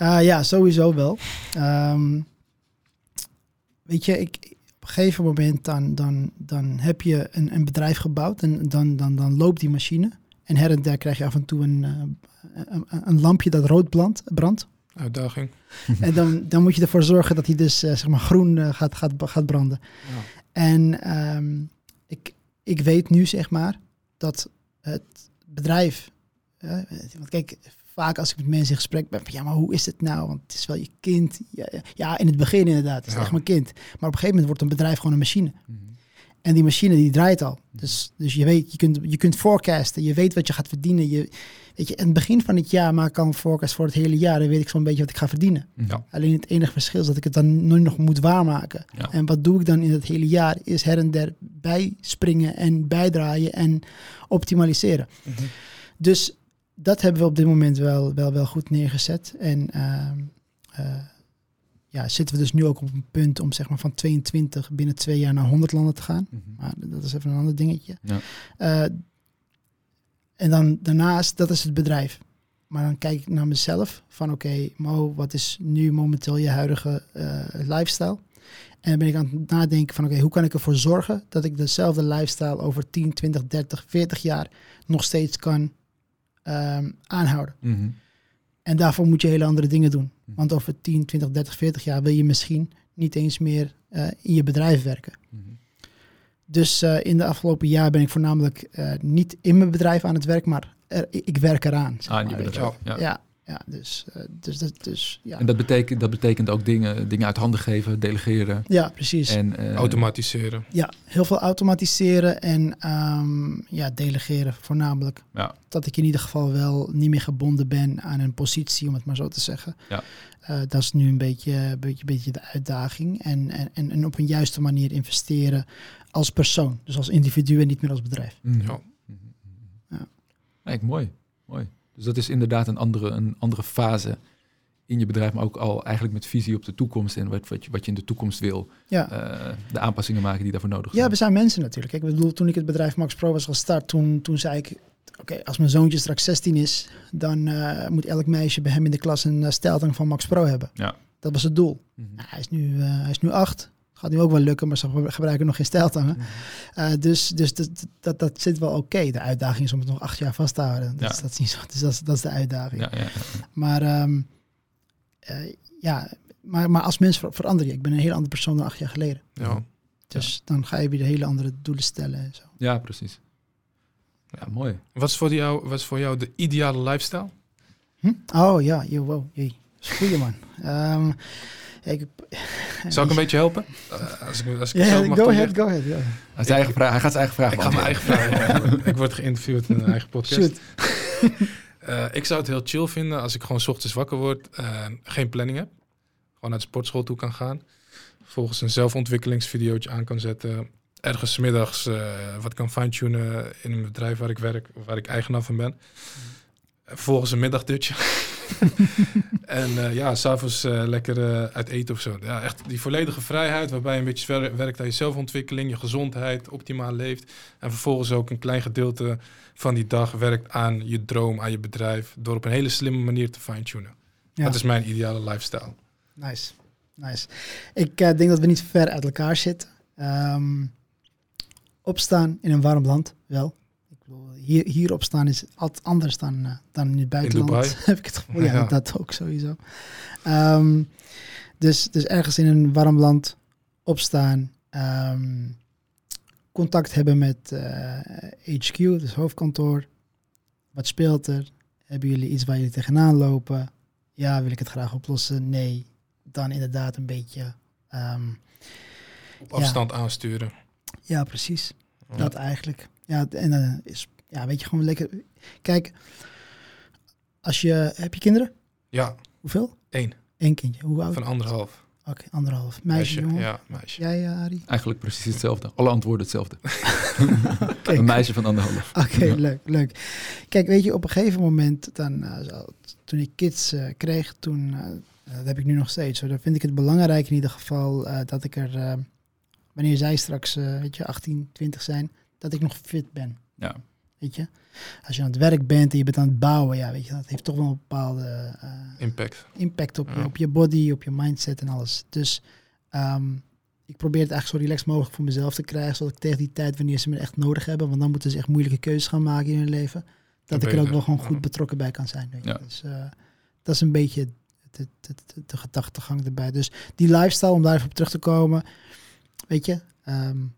Ah, ja, sowieso wel. Ehm, weet je, ik, op een gegeven moment dan, dan, dan heb je een, een bedrijf gebouwd en dan, dan, dan loopt die machine. En her en der krijg je af en toe een, eh, een, een lampje dat rood brandt. brandt. Uitdaging. en dan, dan moet je ervoor zorgen dat hij dus eh, zeg maar groen eh, gaat, gaat, gaat branden. En ehm, ik, ik weet nu zeg maar dat het bedrijf. eh, want kijk, vaak als ik met mensen in gesprek ben, van, ja, maar hoe is het nou? Want het is wel je kind. Ja, in het begin inderdaad, het is Ja. echt mijn kind. Maar op een gegeven moment wordt een bedrijf gewoon een machine. En die machine die draait al. Dus, dus je weet, je kunt, je kunt forecasten, je weet wat je gaat verdienen. Je, weet je, in het begin van het jaar maak ik al een forecast voor het hele jaar. Dan weet ik zo'n beetje wat ik ga verdienen. Ja. Alleen het enige verschil is dat ik het dan nu nog moet waarmaken. Ja. En wat doe ik dan in het hele jaar? Is her en der bijspringen en bijdraaien en optimaliseren. Mhm. Dus dat hebben we op dit moment wel, wel, wel goed neergezet. En ehm, eh, ja, zitten we dus nu ook op een punt om zeg maar van 22 binnen twee jaar naar 100 landen te gaan. Mhm. Maar dat is even een ander dingetje. Ja. Eh, en dan daarnaast, dat is het bedrijf. Maar dan kijk ik naar mezelf van oké, Mo, wat is nu momenteel je huidige eh, lifestyle? En dan ben ik aan het nadenken van oké, hoe kan ik ervoor zorgen dat ik dezelfde lifestyle over 10, 20, 30, 40 jaar nog steeds kan ehm, aanhouden. Mhm. En daarvoor moet je hele andere dingen doen. Mhm. Want over 10, 20, 30, 40 jaar wil je misschien niet eens meer eh, in je bedrijf werken. Mhm. Dus eh, in de afgelopen jaar ben ik voornamelijk eh, niet in mijn bedrijf aan het werk, maar er, ik werk eraan. zeg Ah, maar, je bedrijf. Ja. Ja, ja, dus, eh, dus, dus, dus ja. En dat betekent, dat betekent ook dingen, dingen uit handen geven, delegeren. ja, precies. En, eh, Automatiseren. ja, heel veel automatiseren en ehm, ja, delegeren voornamelijk. Ja. Dat ik in ieder geval wel niet meer gebonden ben aan een positie, om het maar zo te zeggen. Ja. Eh, dat is nu een beetje, beetje, beetje de uitdaging. En, en, en, en op een juiste manier investeren als persoon. Dus als individu en niet meer als bedrijf. Mhm. Ja. Ja. Kijk, mooi. mooi. Dus dat is inderdaad een andere, een andere fase in je bedrijf, maar ook al eigenlijk met visie op de toekomst en wat, wat, je, wat je in de toekomst wil. Ja. eh, de aanpassingen maken die daarvoor nodig Ja, zijn. we zijn mensen natuurlijk. Ik bedoel, toen ik het bedrijf Max Pro was gestart, toen, toen zei ik... Oké, als mijn zoontje straks 16 is, dan eh, moet elk meisje bij hem in de klas een uh, steltang van Max Pro hebben. Ja. Dat was het doel. Mhm. Nou, hij, is nu, hij is nu acht. Gaat nu ook wel lukken, maar ze gebruiken nog geen steltangen. Mhm. Uh, dus dus dat, dat, dat zit wel oké. Okay. De uitdaging is om het nog acht jaar vast te houden. Dus, Ja. dat, is niet zo, dus dat, is, dat is de uitdaging. Ja, ja, ja. Maar um, uh, ja, maar, maar als mens ver verander je. Ik ben een heel andere persoon dan acht jaar geleden. Ja. Dus ja. dan ga je weer hele andere doelen stellen en zo. Ja, precies. Ja, mooi. Wat is voor jou, wat is voor jou de ideale lifestyle? Hm? Oh ja, yo, wow, jee. Dat is een goeie man. um, ik, Zal ik een beetje helpen? Uh, als ik, als ik ja, yeah, go ahead, go ahead. Yeah. Hij, eigen vraag, hij gaat zijn eigen vraag Ik ga mijn eigen vraag Ik word geïnterviewd in een eigen podcast. uh, ik zou het heel chill vinden als ik gewoon s ochtends wakker word, uh, geen planning heb. Gewoon naar de sportschool toe kan gaan. Volgens een zelfontwikkelingsvideootje aan kan zetten. Ergens middags uh, wat kan fine-tunen in een bedrijf waar ik werk of waar ik eigenaar van ben. Volgens een middagdutje. en uh, ja, s'avonds uh, lekker uh, uit eten of zo. Ja, echt die volledige vrijheid waarbij je een beetje werkt aan je zelfontwikkeling, je gezondheid, optimaal leeft. En vervolgens ook een klein gedeelte van die dag werkt aan je droom, aan je bedrijf. Door op een hele slimme manier te fine-tunen. Ja. Dat is mijn ideale lifestyle. Nice, nice. Ik denk dat we niet ver uit elkaar zitten. Um, opstaan in een warm land, wel hier, hier opstaan is altijd anders dan, uh, dan in het buitenland. In heb ik het gevoel. Ja, ja, dat ook sowieso. Um, dus, dus ergens in een warm land opstaan. Um, contact hebben met uh, eh, HQ, dus hoofdkantoor. Wat speelt er? Hebben jullie iets waar jullie tegenaan lopen? Ja, wil ik het graag oplossen? Nee. Dan inderdaad een beetje... Um, Op afstand aansturen. Ja, precies. Dat eigenlijk. Ja, en dan is ja, weet je, gewoon lekker. Kijk, als je. Heb je kinderen? Ja. Hoeveel? Eén. Eén kindje. Hoe oud? Van anderhalf. Oké, anderhalf. Meisje, jongen? Ja, meisje. Jij, uh, Arie? Eigenlijk precies hetzelfde. Alle antwoorden hetzelfde. een meisje van anderhalf. Oké, leuk, leuk. Kijk, weet je, op een gegeven moment, dan, uh, toen ik kids uh, kreeg, toen, dat heb ik nu nog steeds. Hoor. Dan vind ik het belangrijk in ieder geval dat ik er, wanneer zij straks, weet je, 18, 20 zijn, dat ik nog fit ben. Ja. Weet je? Als je aan het werk bent en je bent aan het bouwen, ja, weet je, dat heeft toch wel een bepaalde uh, impact, impact op, je, op je body, op je mindset en alles. Dus um, ik probeer het eigenlijk zo relaxed mogelijk voor mezelf te krijgen, zodat ik tegen die tijd, wanneer ze me echt nodig hebben, want dan moeten ze echt moeilijke keuzes gaan maken in hun leven, dat ik er ook wel gewoon goed betrokken bij kan zijn. Weet je? Ja. Dus uh, dat is een beetje de, de, de, de, gedachtegang erbij. Dus die lifestyle, om daar even op terug te komen, weet je, um,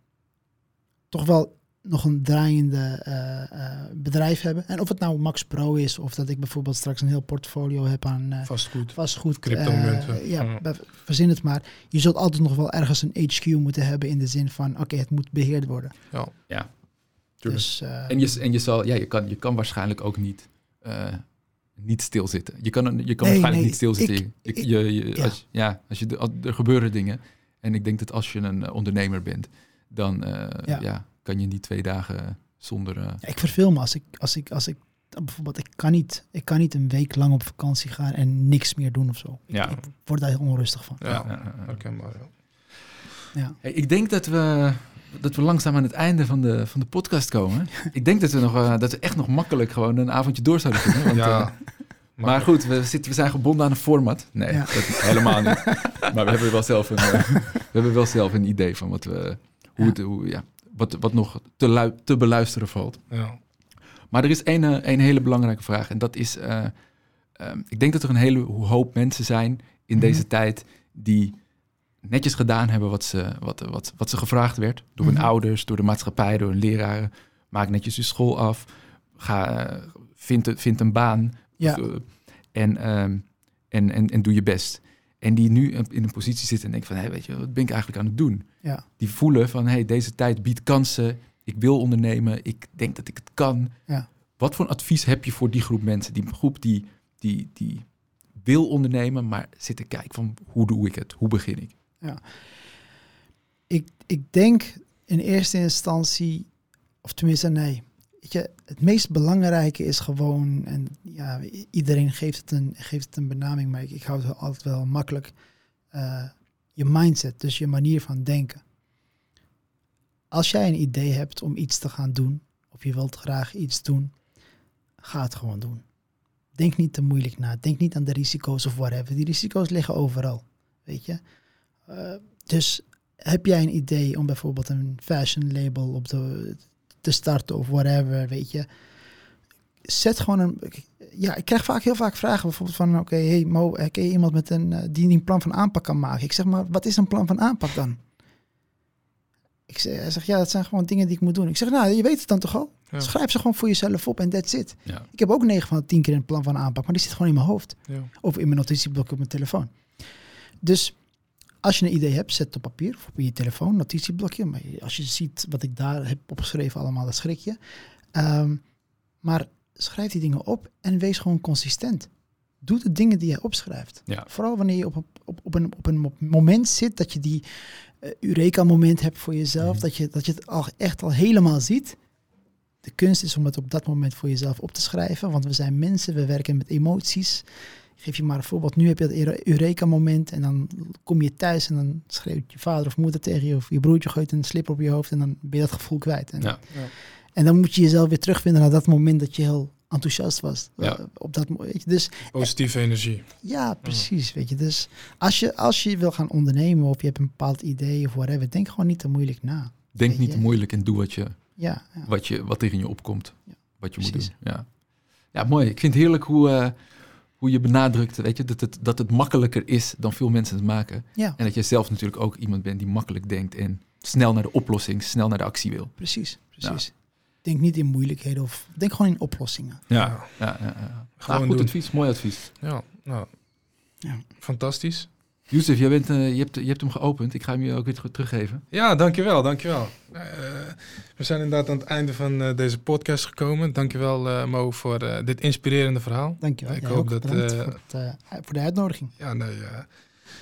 toch wel nog een draaiende uh, bedrijf hebben. En of het nou Max Pro is, of dat ik bijvoorbeeld straks een heel portfolio heb aan uh, vastgoed, vastgoed cryptomunten. ja, verzin het maar. Je zult altijd nog wel ergens een HQ moeten hebben in de zin van, oké, het moet beheerd worden. Ja, ja. Dus, en, je, en je, zal, ja, je, kan, je kan waarschijnlijk ook niet, niet stilzitten. Je kan, je kan nee, waarschijnlijk nee, niet stilzitten. Ik, je, je, je, ja. Als, ja, als je, er gebeuren dingen. En ik denk dat als je een ondernemer bent, dan ja. ja kan je niet twee dagen zonder. Uh... Ja, ik verveel me als ik, als ik, als ik bijvoorbeeld, ik kan, niet, ik kan niet een week lang op vakantie gaan en niks meer doen of zo. Ja. Ik, word daar heel onrustig van. Ja, herkenbaar. Ja. Ja. Hey, ik denk dat we, dat we langzaam aan het einde van de, van de podcast komen. ik denk dat we, nog, uh, dat we echt nog makkelijk gewoon een avondje door zouden kunnen. Want, ja. Uh, maar goed, we, zitten, we zijn gebonden aan een format. Nee, ja. dat helemaal niet. maar we hebben wel zelf een, we hebben wel zelf een idee van wat we, hoe, het, hoe, ja, wat, wat nog te, te beluisteren valt. Ja. Maar er is één, een hele belangrijke vraag. En dat is, uh, uh, ik denk dat er een hele hoop mensen zijn in deze Mhm. tijd die netjes gedaan hebben wat ze, wat, wat, wat ze gevraagd werd. Door hun Mhm. ouders, door de maatschappij, door hun leraren. Maak netjes je school af. Ga, uh, vind, vind een baan. Ja. Of, en, ehm, en, en, en doe je best. En die nu in een positie zitten en denken van, hé, weet je, wat ben ik eigenlijk aan het doen? Ja. Die voelen van, hé, deze tijd biedt kansen. Ik wil ondernemen. Ik denk dat ik het kan. Ja. Wat voor advies heb je voor die groep mensen? Die groep die, die, die wil ondernemen, maar zit te kijken van, hoe doe ik het? Hoe begin ik? Ik, ik denk in eerste instantie, of tenminste nee, weet je, het meest belangrijke is gewoon, en ja, iedereen geeft het een, geeft het een benaming, maar ik, ik hou het altijd wel makkelijk, uh, je mindset, dus je manier van denken. Als jij een idee hebt om iets te gaan doen, of je wilt graag iets doen, ga het gewoon doen. Denk niet te moeilijk na. Denk niet aan de risico's of whatever. Die risico's liggen overal, weet je. Uh, dus heb jij een idee om bijvoorbeeld een fashion label op de, te starten of whatever, weet je. Zet gewoon een... Ja, ik krijg vaak heel vaak vragen bijvoorbeeld van... Oké, okay, hey Mo, ken je iemand met een, uh, die een plan van aanpak kan maken? Ik zeg maar, wat is een plan van aanpak dan? Ik zeg, hij zegt, ja, dat zijn gewoon dingen die ik moet doen. Ik zeg, nou, je weet het dan toch al? Ja. Schrijf ze gewoon voor jezelf op en that's it. Ja. Ik heb ook 9 van de 10 keer een plan van aanpak, maar die zit gewoon in mijn hoofd. Ja. Of in mijn notitieblok op mijn telefoon. Dus als je een idee hebt, zet het op papier of op je telefoon, notitieblokje. Maar als je ziet wat ik daar heb opgeschreven allemaal, dat schrik je. Um, maar schrijf die dingen op en wees gewoon consistent. Doe de dingen die je opschrijft. Ja. Vooral wanneer je op, op, op, een, op een moment zit dat je die uh, Eureka-moment hebt voor jezelf. Mm. Dat, je, dat je het al echt al helemaal ziet. De kunst is om het op dat moment voor jezelf op te schrijven. Want we zijn mensen, we werken met emoties. Geef je maar een voorbeeld. Nu heb je dat Eure- Eureka-moment en dan kom je thuis en dan schreeuwt je vader of moeder tegen je of je broertje gooit een slip op je hoofd en dan ben je dat gevoel kwijt. En, Ja. en dan moet je jezelf weer terugvinden naar dat moment dat je heel enthousiast was. Ja. Eh, op dat, weet je. Dus Positieve energie. ja, precies. Weet je. Dus als je, als je wil gaan ondernemen of je hebt een bepaald idee of whatever, denk gewoon niet te moeilijk na. Denk niet te moeilijk en doe wat, je, Ja, ja. wat, je, wat er in je opkomt. Ja, wat je moet doen. Ja. ja, mooi. Ik vind het heerlijk hoe, eh, hoe je benadrukt weet je, dat, het, dat het makkelijker is dan veel mensen het maken. ja En dat je zelf natuurlijk ook iemand bent die makkelijk denkt en snel naar de oplossing, snel naar de actie wil. precies. precies. Denk niet in moeilijkheden of denk gewoon in oplossingen. Ja, ja, ja. ja. Gewoon Ah, goed doen. advies, mooi advies. Ja, nou, Ja. fantastisch. Jij bent, eh, je, hebt, je hebt hem geopend. Ik ga hem je ook weer terug- teruggeven. Ja, dankjewel, dankjewel. Eh we zijn inderdaad aan het einde van eh, deze podcast gekomen. Dankjewel eh Mo voor eh, dit inspirerende verhaal. Dankjewel. Ik Jij hoop ook. dat, eh, voor, het, voor de uitnodiging. Ja, nee, eh,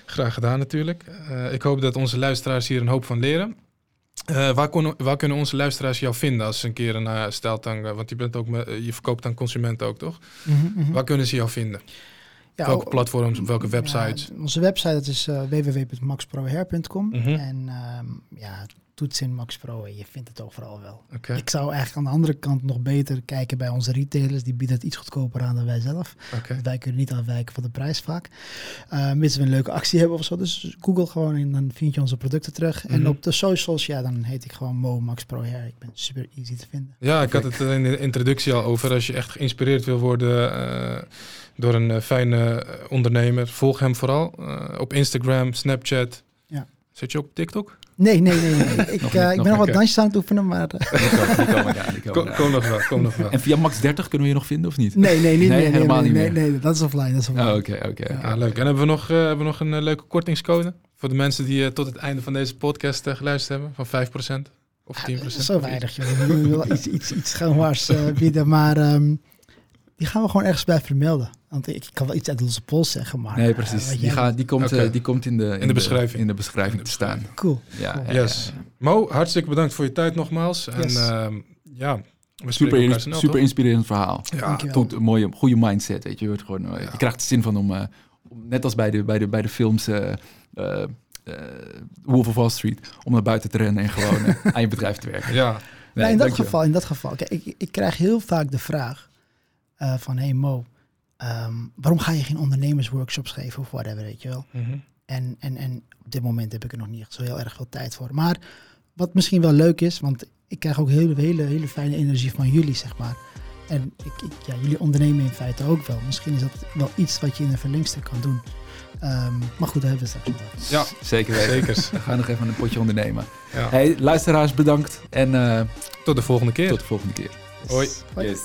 graag gedaan natuurlijk. Eh, ik hoop dat onze luisteraars hier een hoop van leren. Eh, waar, kon, waar kunnen onze luisteraars jou vinden als ze een keer een uh, steltang... want je, bent ook me- je verkoopt aan consumenten ook, toch? Mhm. Waar kunnen ze jou vinden? Ja, welke platforms, op welke websites? Ja, onze website dat is uh, www.maxprohair.com. Mhm. En ehm, ja, toets in Max Pro en je vindt het overal wel. Ik zou eigenlijk aan de andere kant nog beter kijken bij onze retailers. Die bieden het iets goedkoper aan dan wij zelf. Wij kunnen niet afwijken van de prijs vaak. Uh, mits we een leuke actie hebben of zo. Dus google gewoon en dan vind je onze producten terug. En Mhm. op de socials, ja, dan heet ik gewoon Mo Max Pro Hair. Ik ben super easy te vinden. Ja, ik had het in de introductie al over. Als je echt geïnspireerd wil worden eh, door een eh, fijne ondernemer, volg hem vooral. op Instagram, Snapchat. Ja. Zit je ook op TikTok? Nee, nee, nee. nee. ik, eh, ik ben nog wat dansjes aan het oefenen, maar... eh, Kom, nog wel, kom nog wel. En via Max 30 kunnen we je nog vinden of niet? nee, nee, niet, Nee, nee, nee, helemaal nee, niet meer. nee, dat is offline, dat is offline. Oh, Oké, oké. Ja, leuk. En hebben we nog, eh, hebben we nog een eh, leuke kortingscode? Voor de mensen die tot het einde van deze podcast geluisterd hebben? Van 5% of 10%? Ah, Zo weinig, joh. We willen iets, iets, iets schoonwaars eh, bieden, maar ehm, die gaan we gewoon ergens bij vermelden. Want ik, kan wel iets uit onze pols zeggen, maar... Nee, eh, precies. Die, die, komt, eh, die komt in de, in, de beschrijving. In de beschrijving In de te staan. Cool. Ja, Cool. Yes. Mo, hartstikke bedankt voor je tijd nogmaals. En Yes. ehm, ja, we Super, snel, super toch? inspirerend verhaal. Ja. Goed, een mooie, goede mindset, weet je. Je, wordt gewoon, eh, Ja. je krijgt er zin van om, eh, om net als bij de, bij de, bij de films eh, eh, eh, Wolf of Wall Street, om naar buiten te rennen en gewoon aan je bedrijf te werken. ja. Nou, Nee, in, dat geval, in dat geval, kijk, ik, ik krijg heel vaak de vraag eh, van, hey Mo, ehm, waarom ga je geen ondernemersworkshops geven of whatever, weet je wel? Mhm. En, en, en op dit moment heb ik er nog niet echt zo heel erg veel tijd voor. Maar wat misschien wel leuk is, want ik krijg ook hele, hele, hele fijne energie van jullie, zeg maar. En ik, ik, ja, jullie ondernemen in feite ook wel. Misschien is dat wel iets wat je in een verlengstuk kan doen. Ehm, maar goed, daar hebben we het straks nog. Ja, Zeker weten. zekers. We gaan nog even een potje ondernemen. Ja. Hey, luisteraars, bedankt. En eh, Tot de volgende keer. tot de volgende keer. Hoi. Hoi. Yes.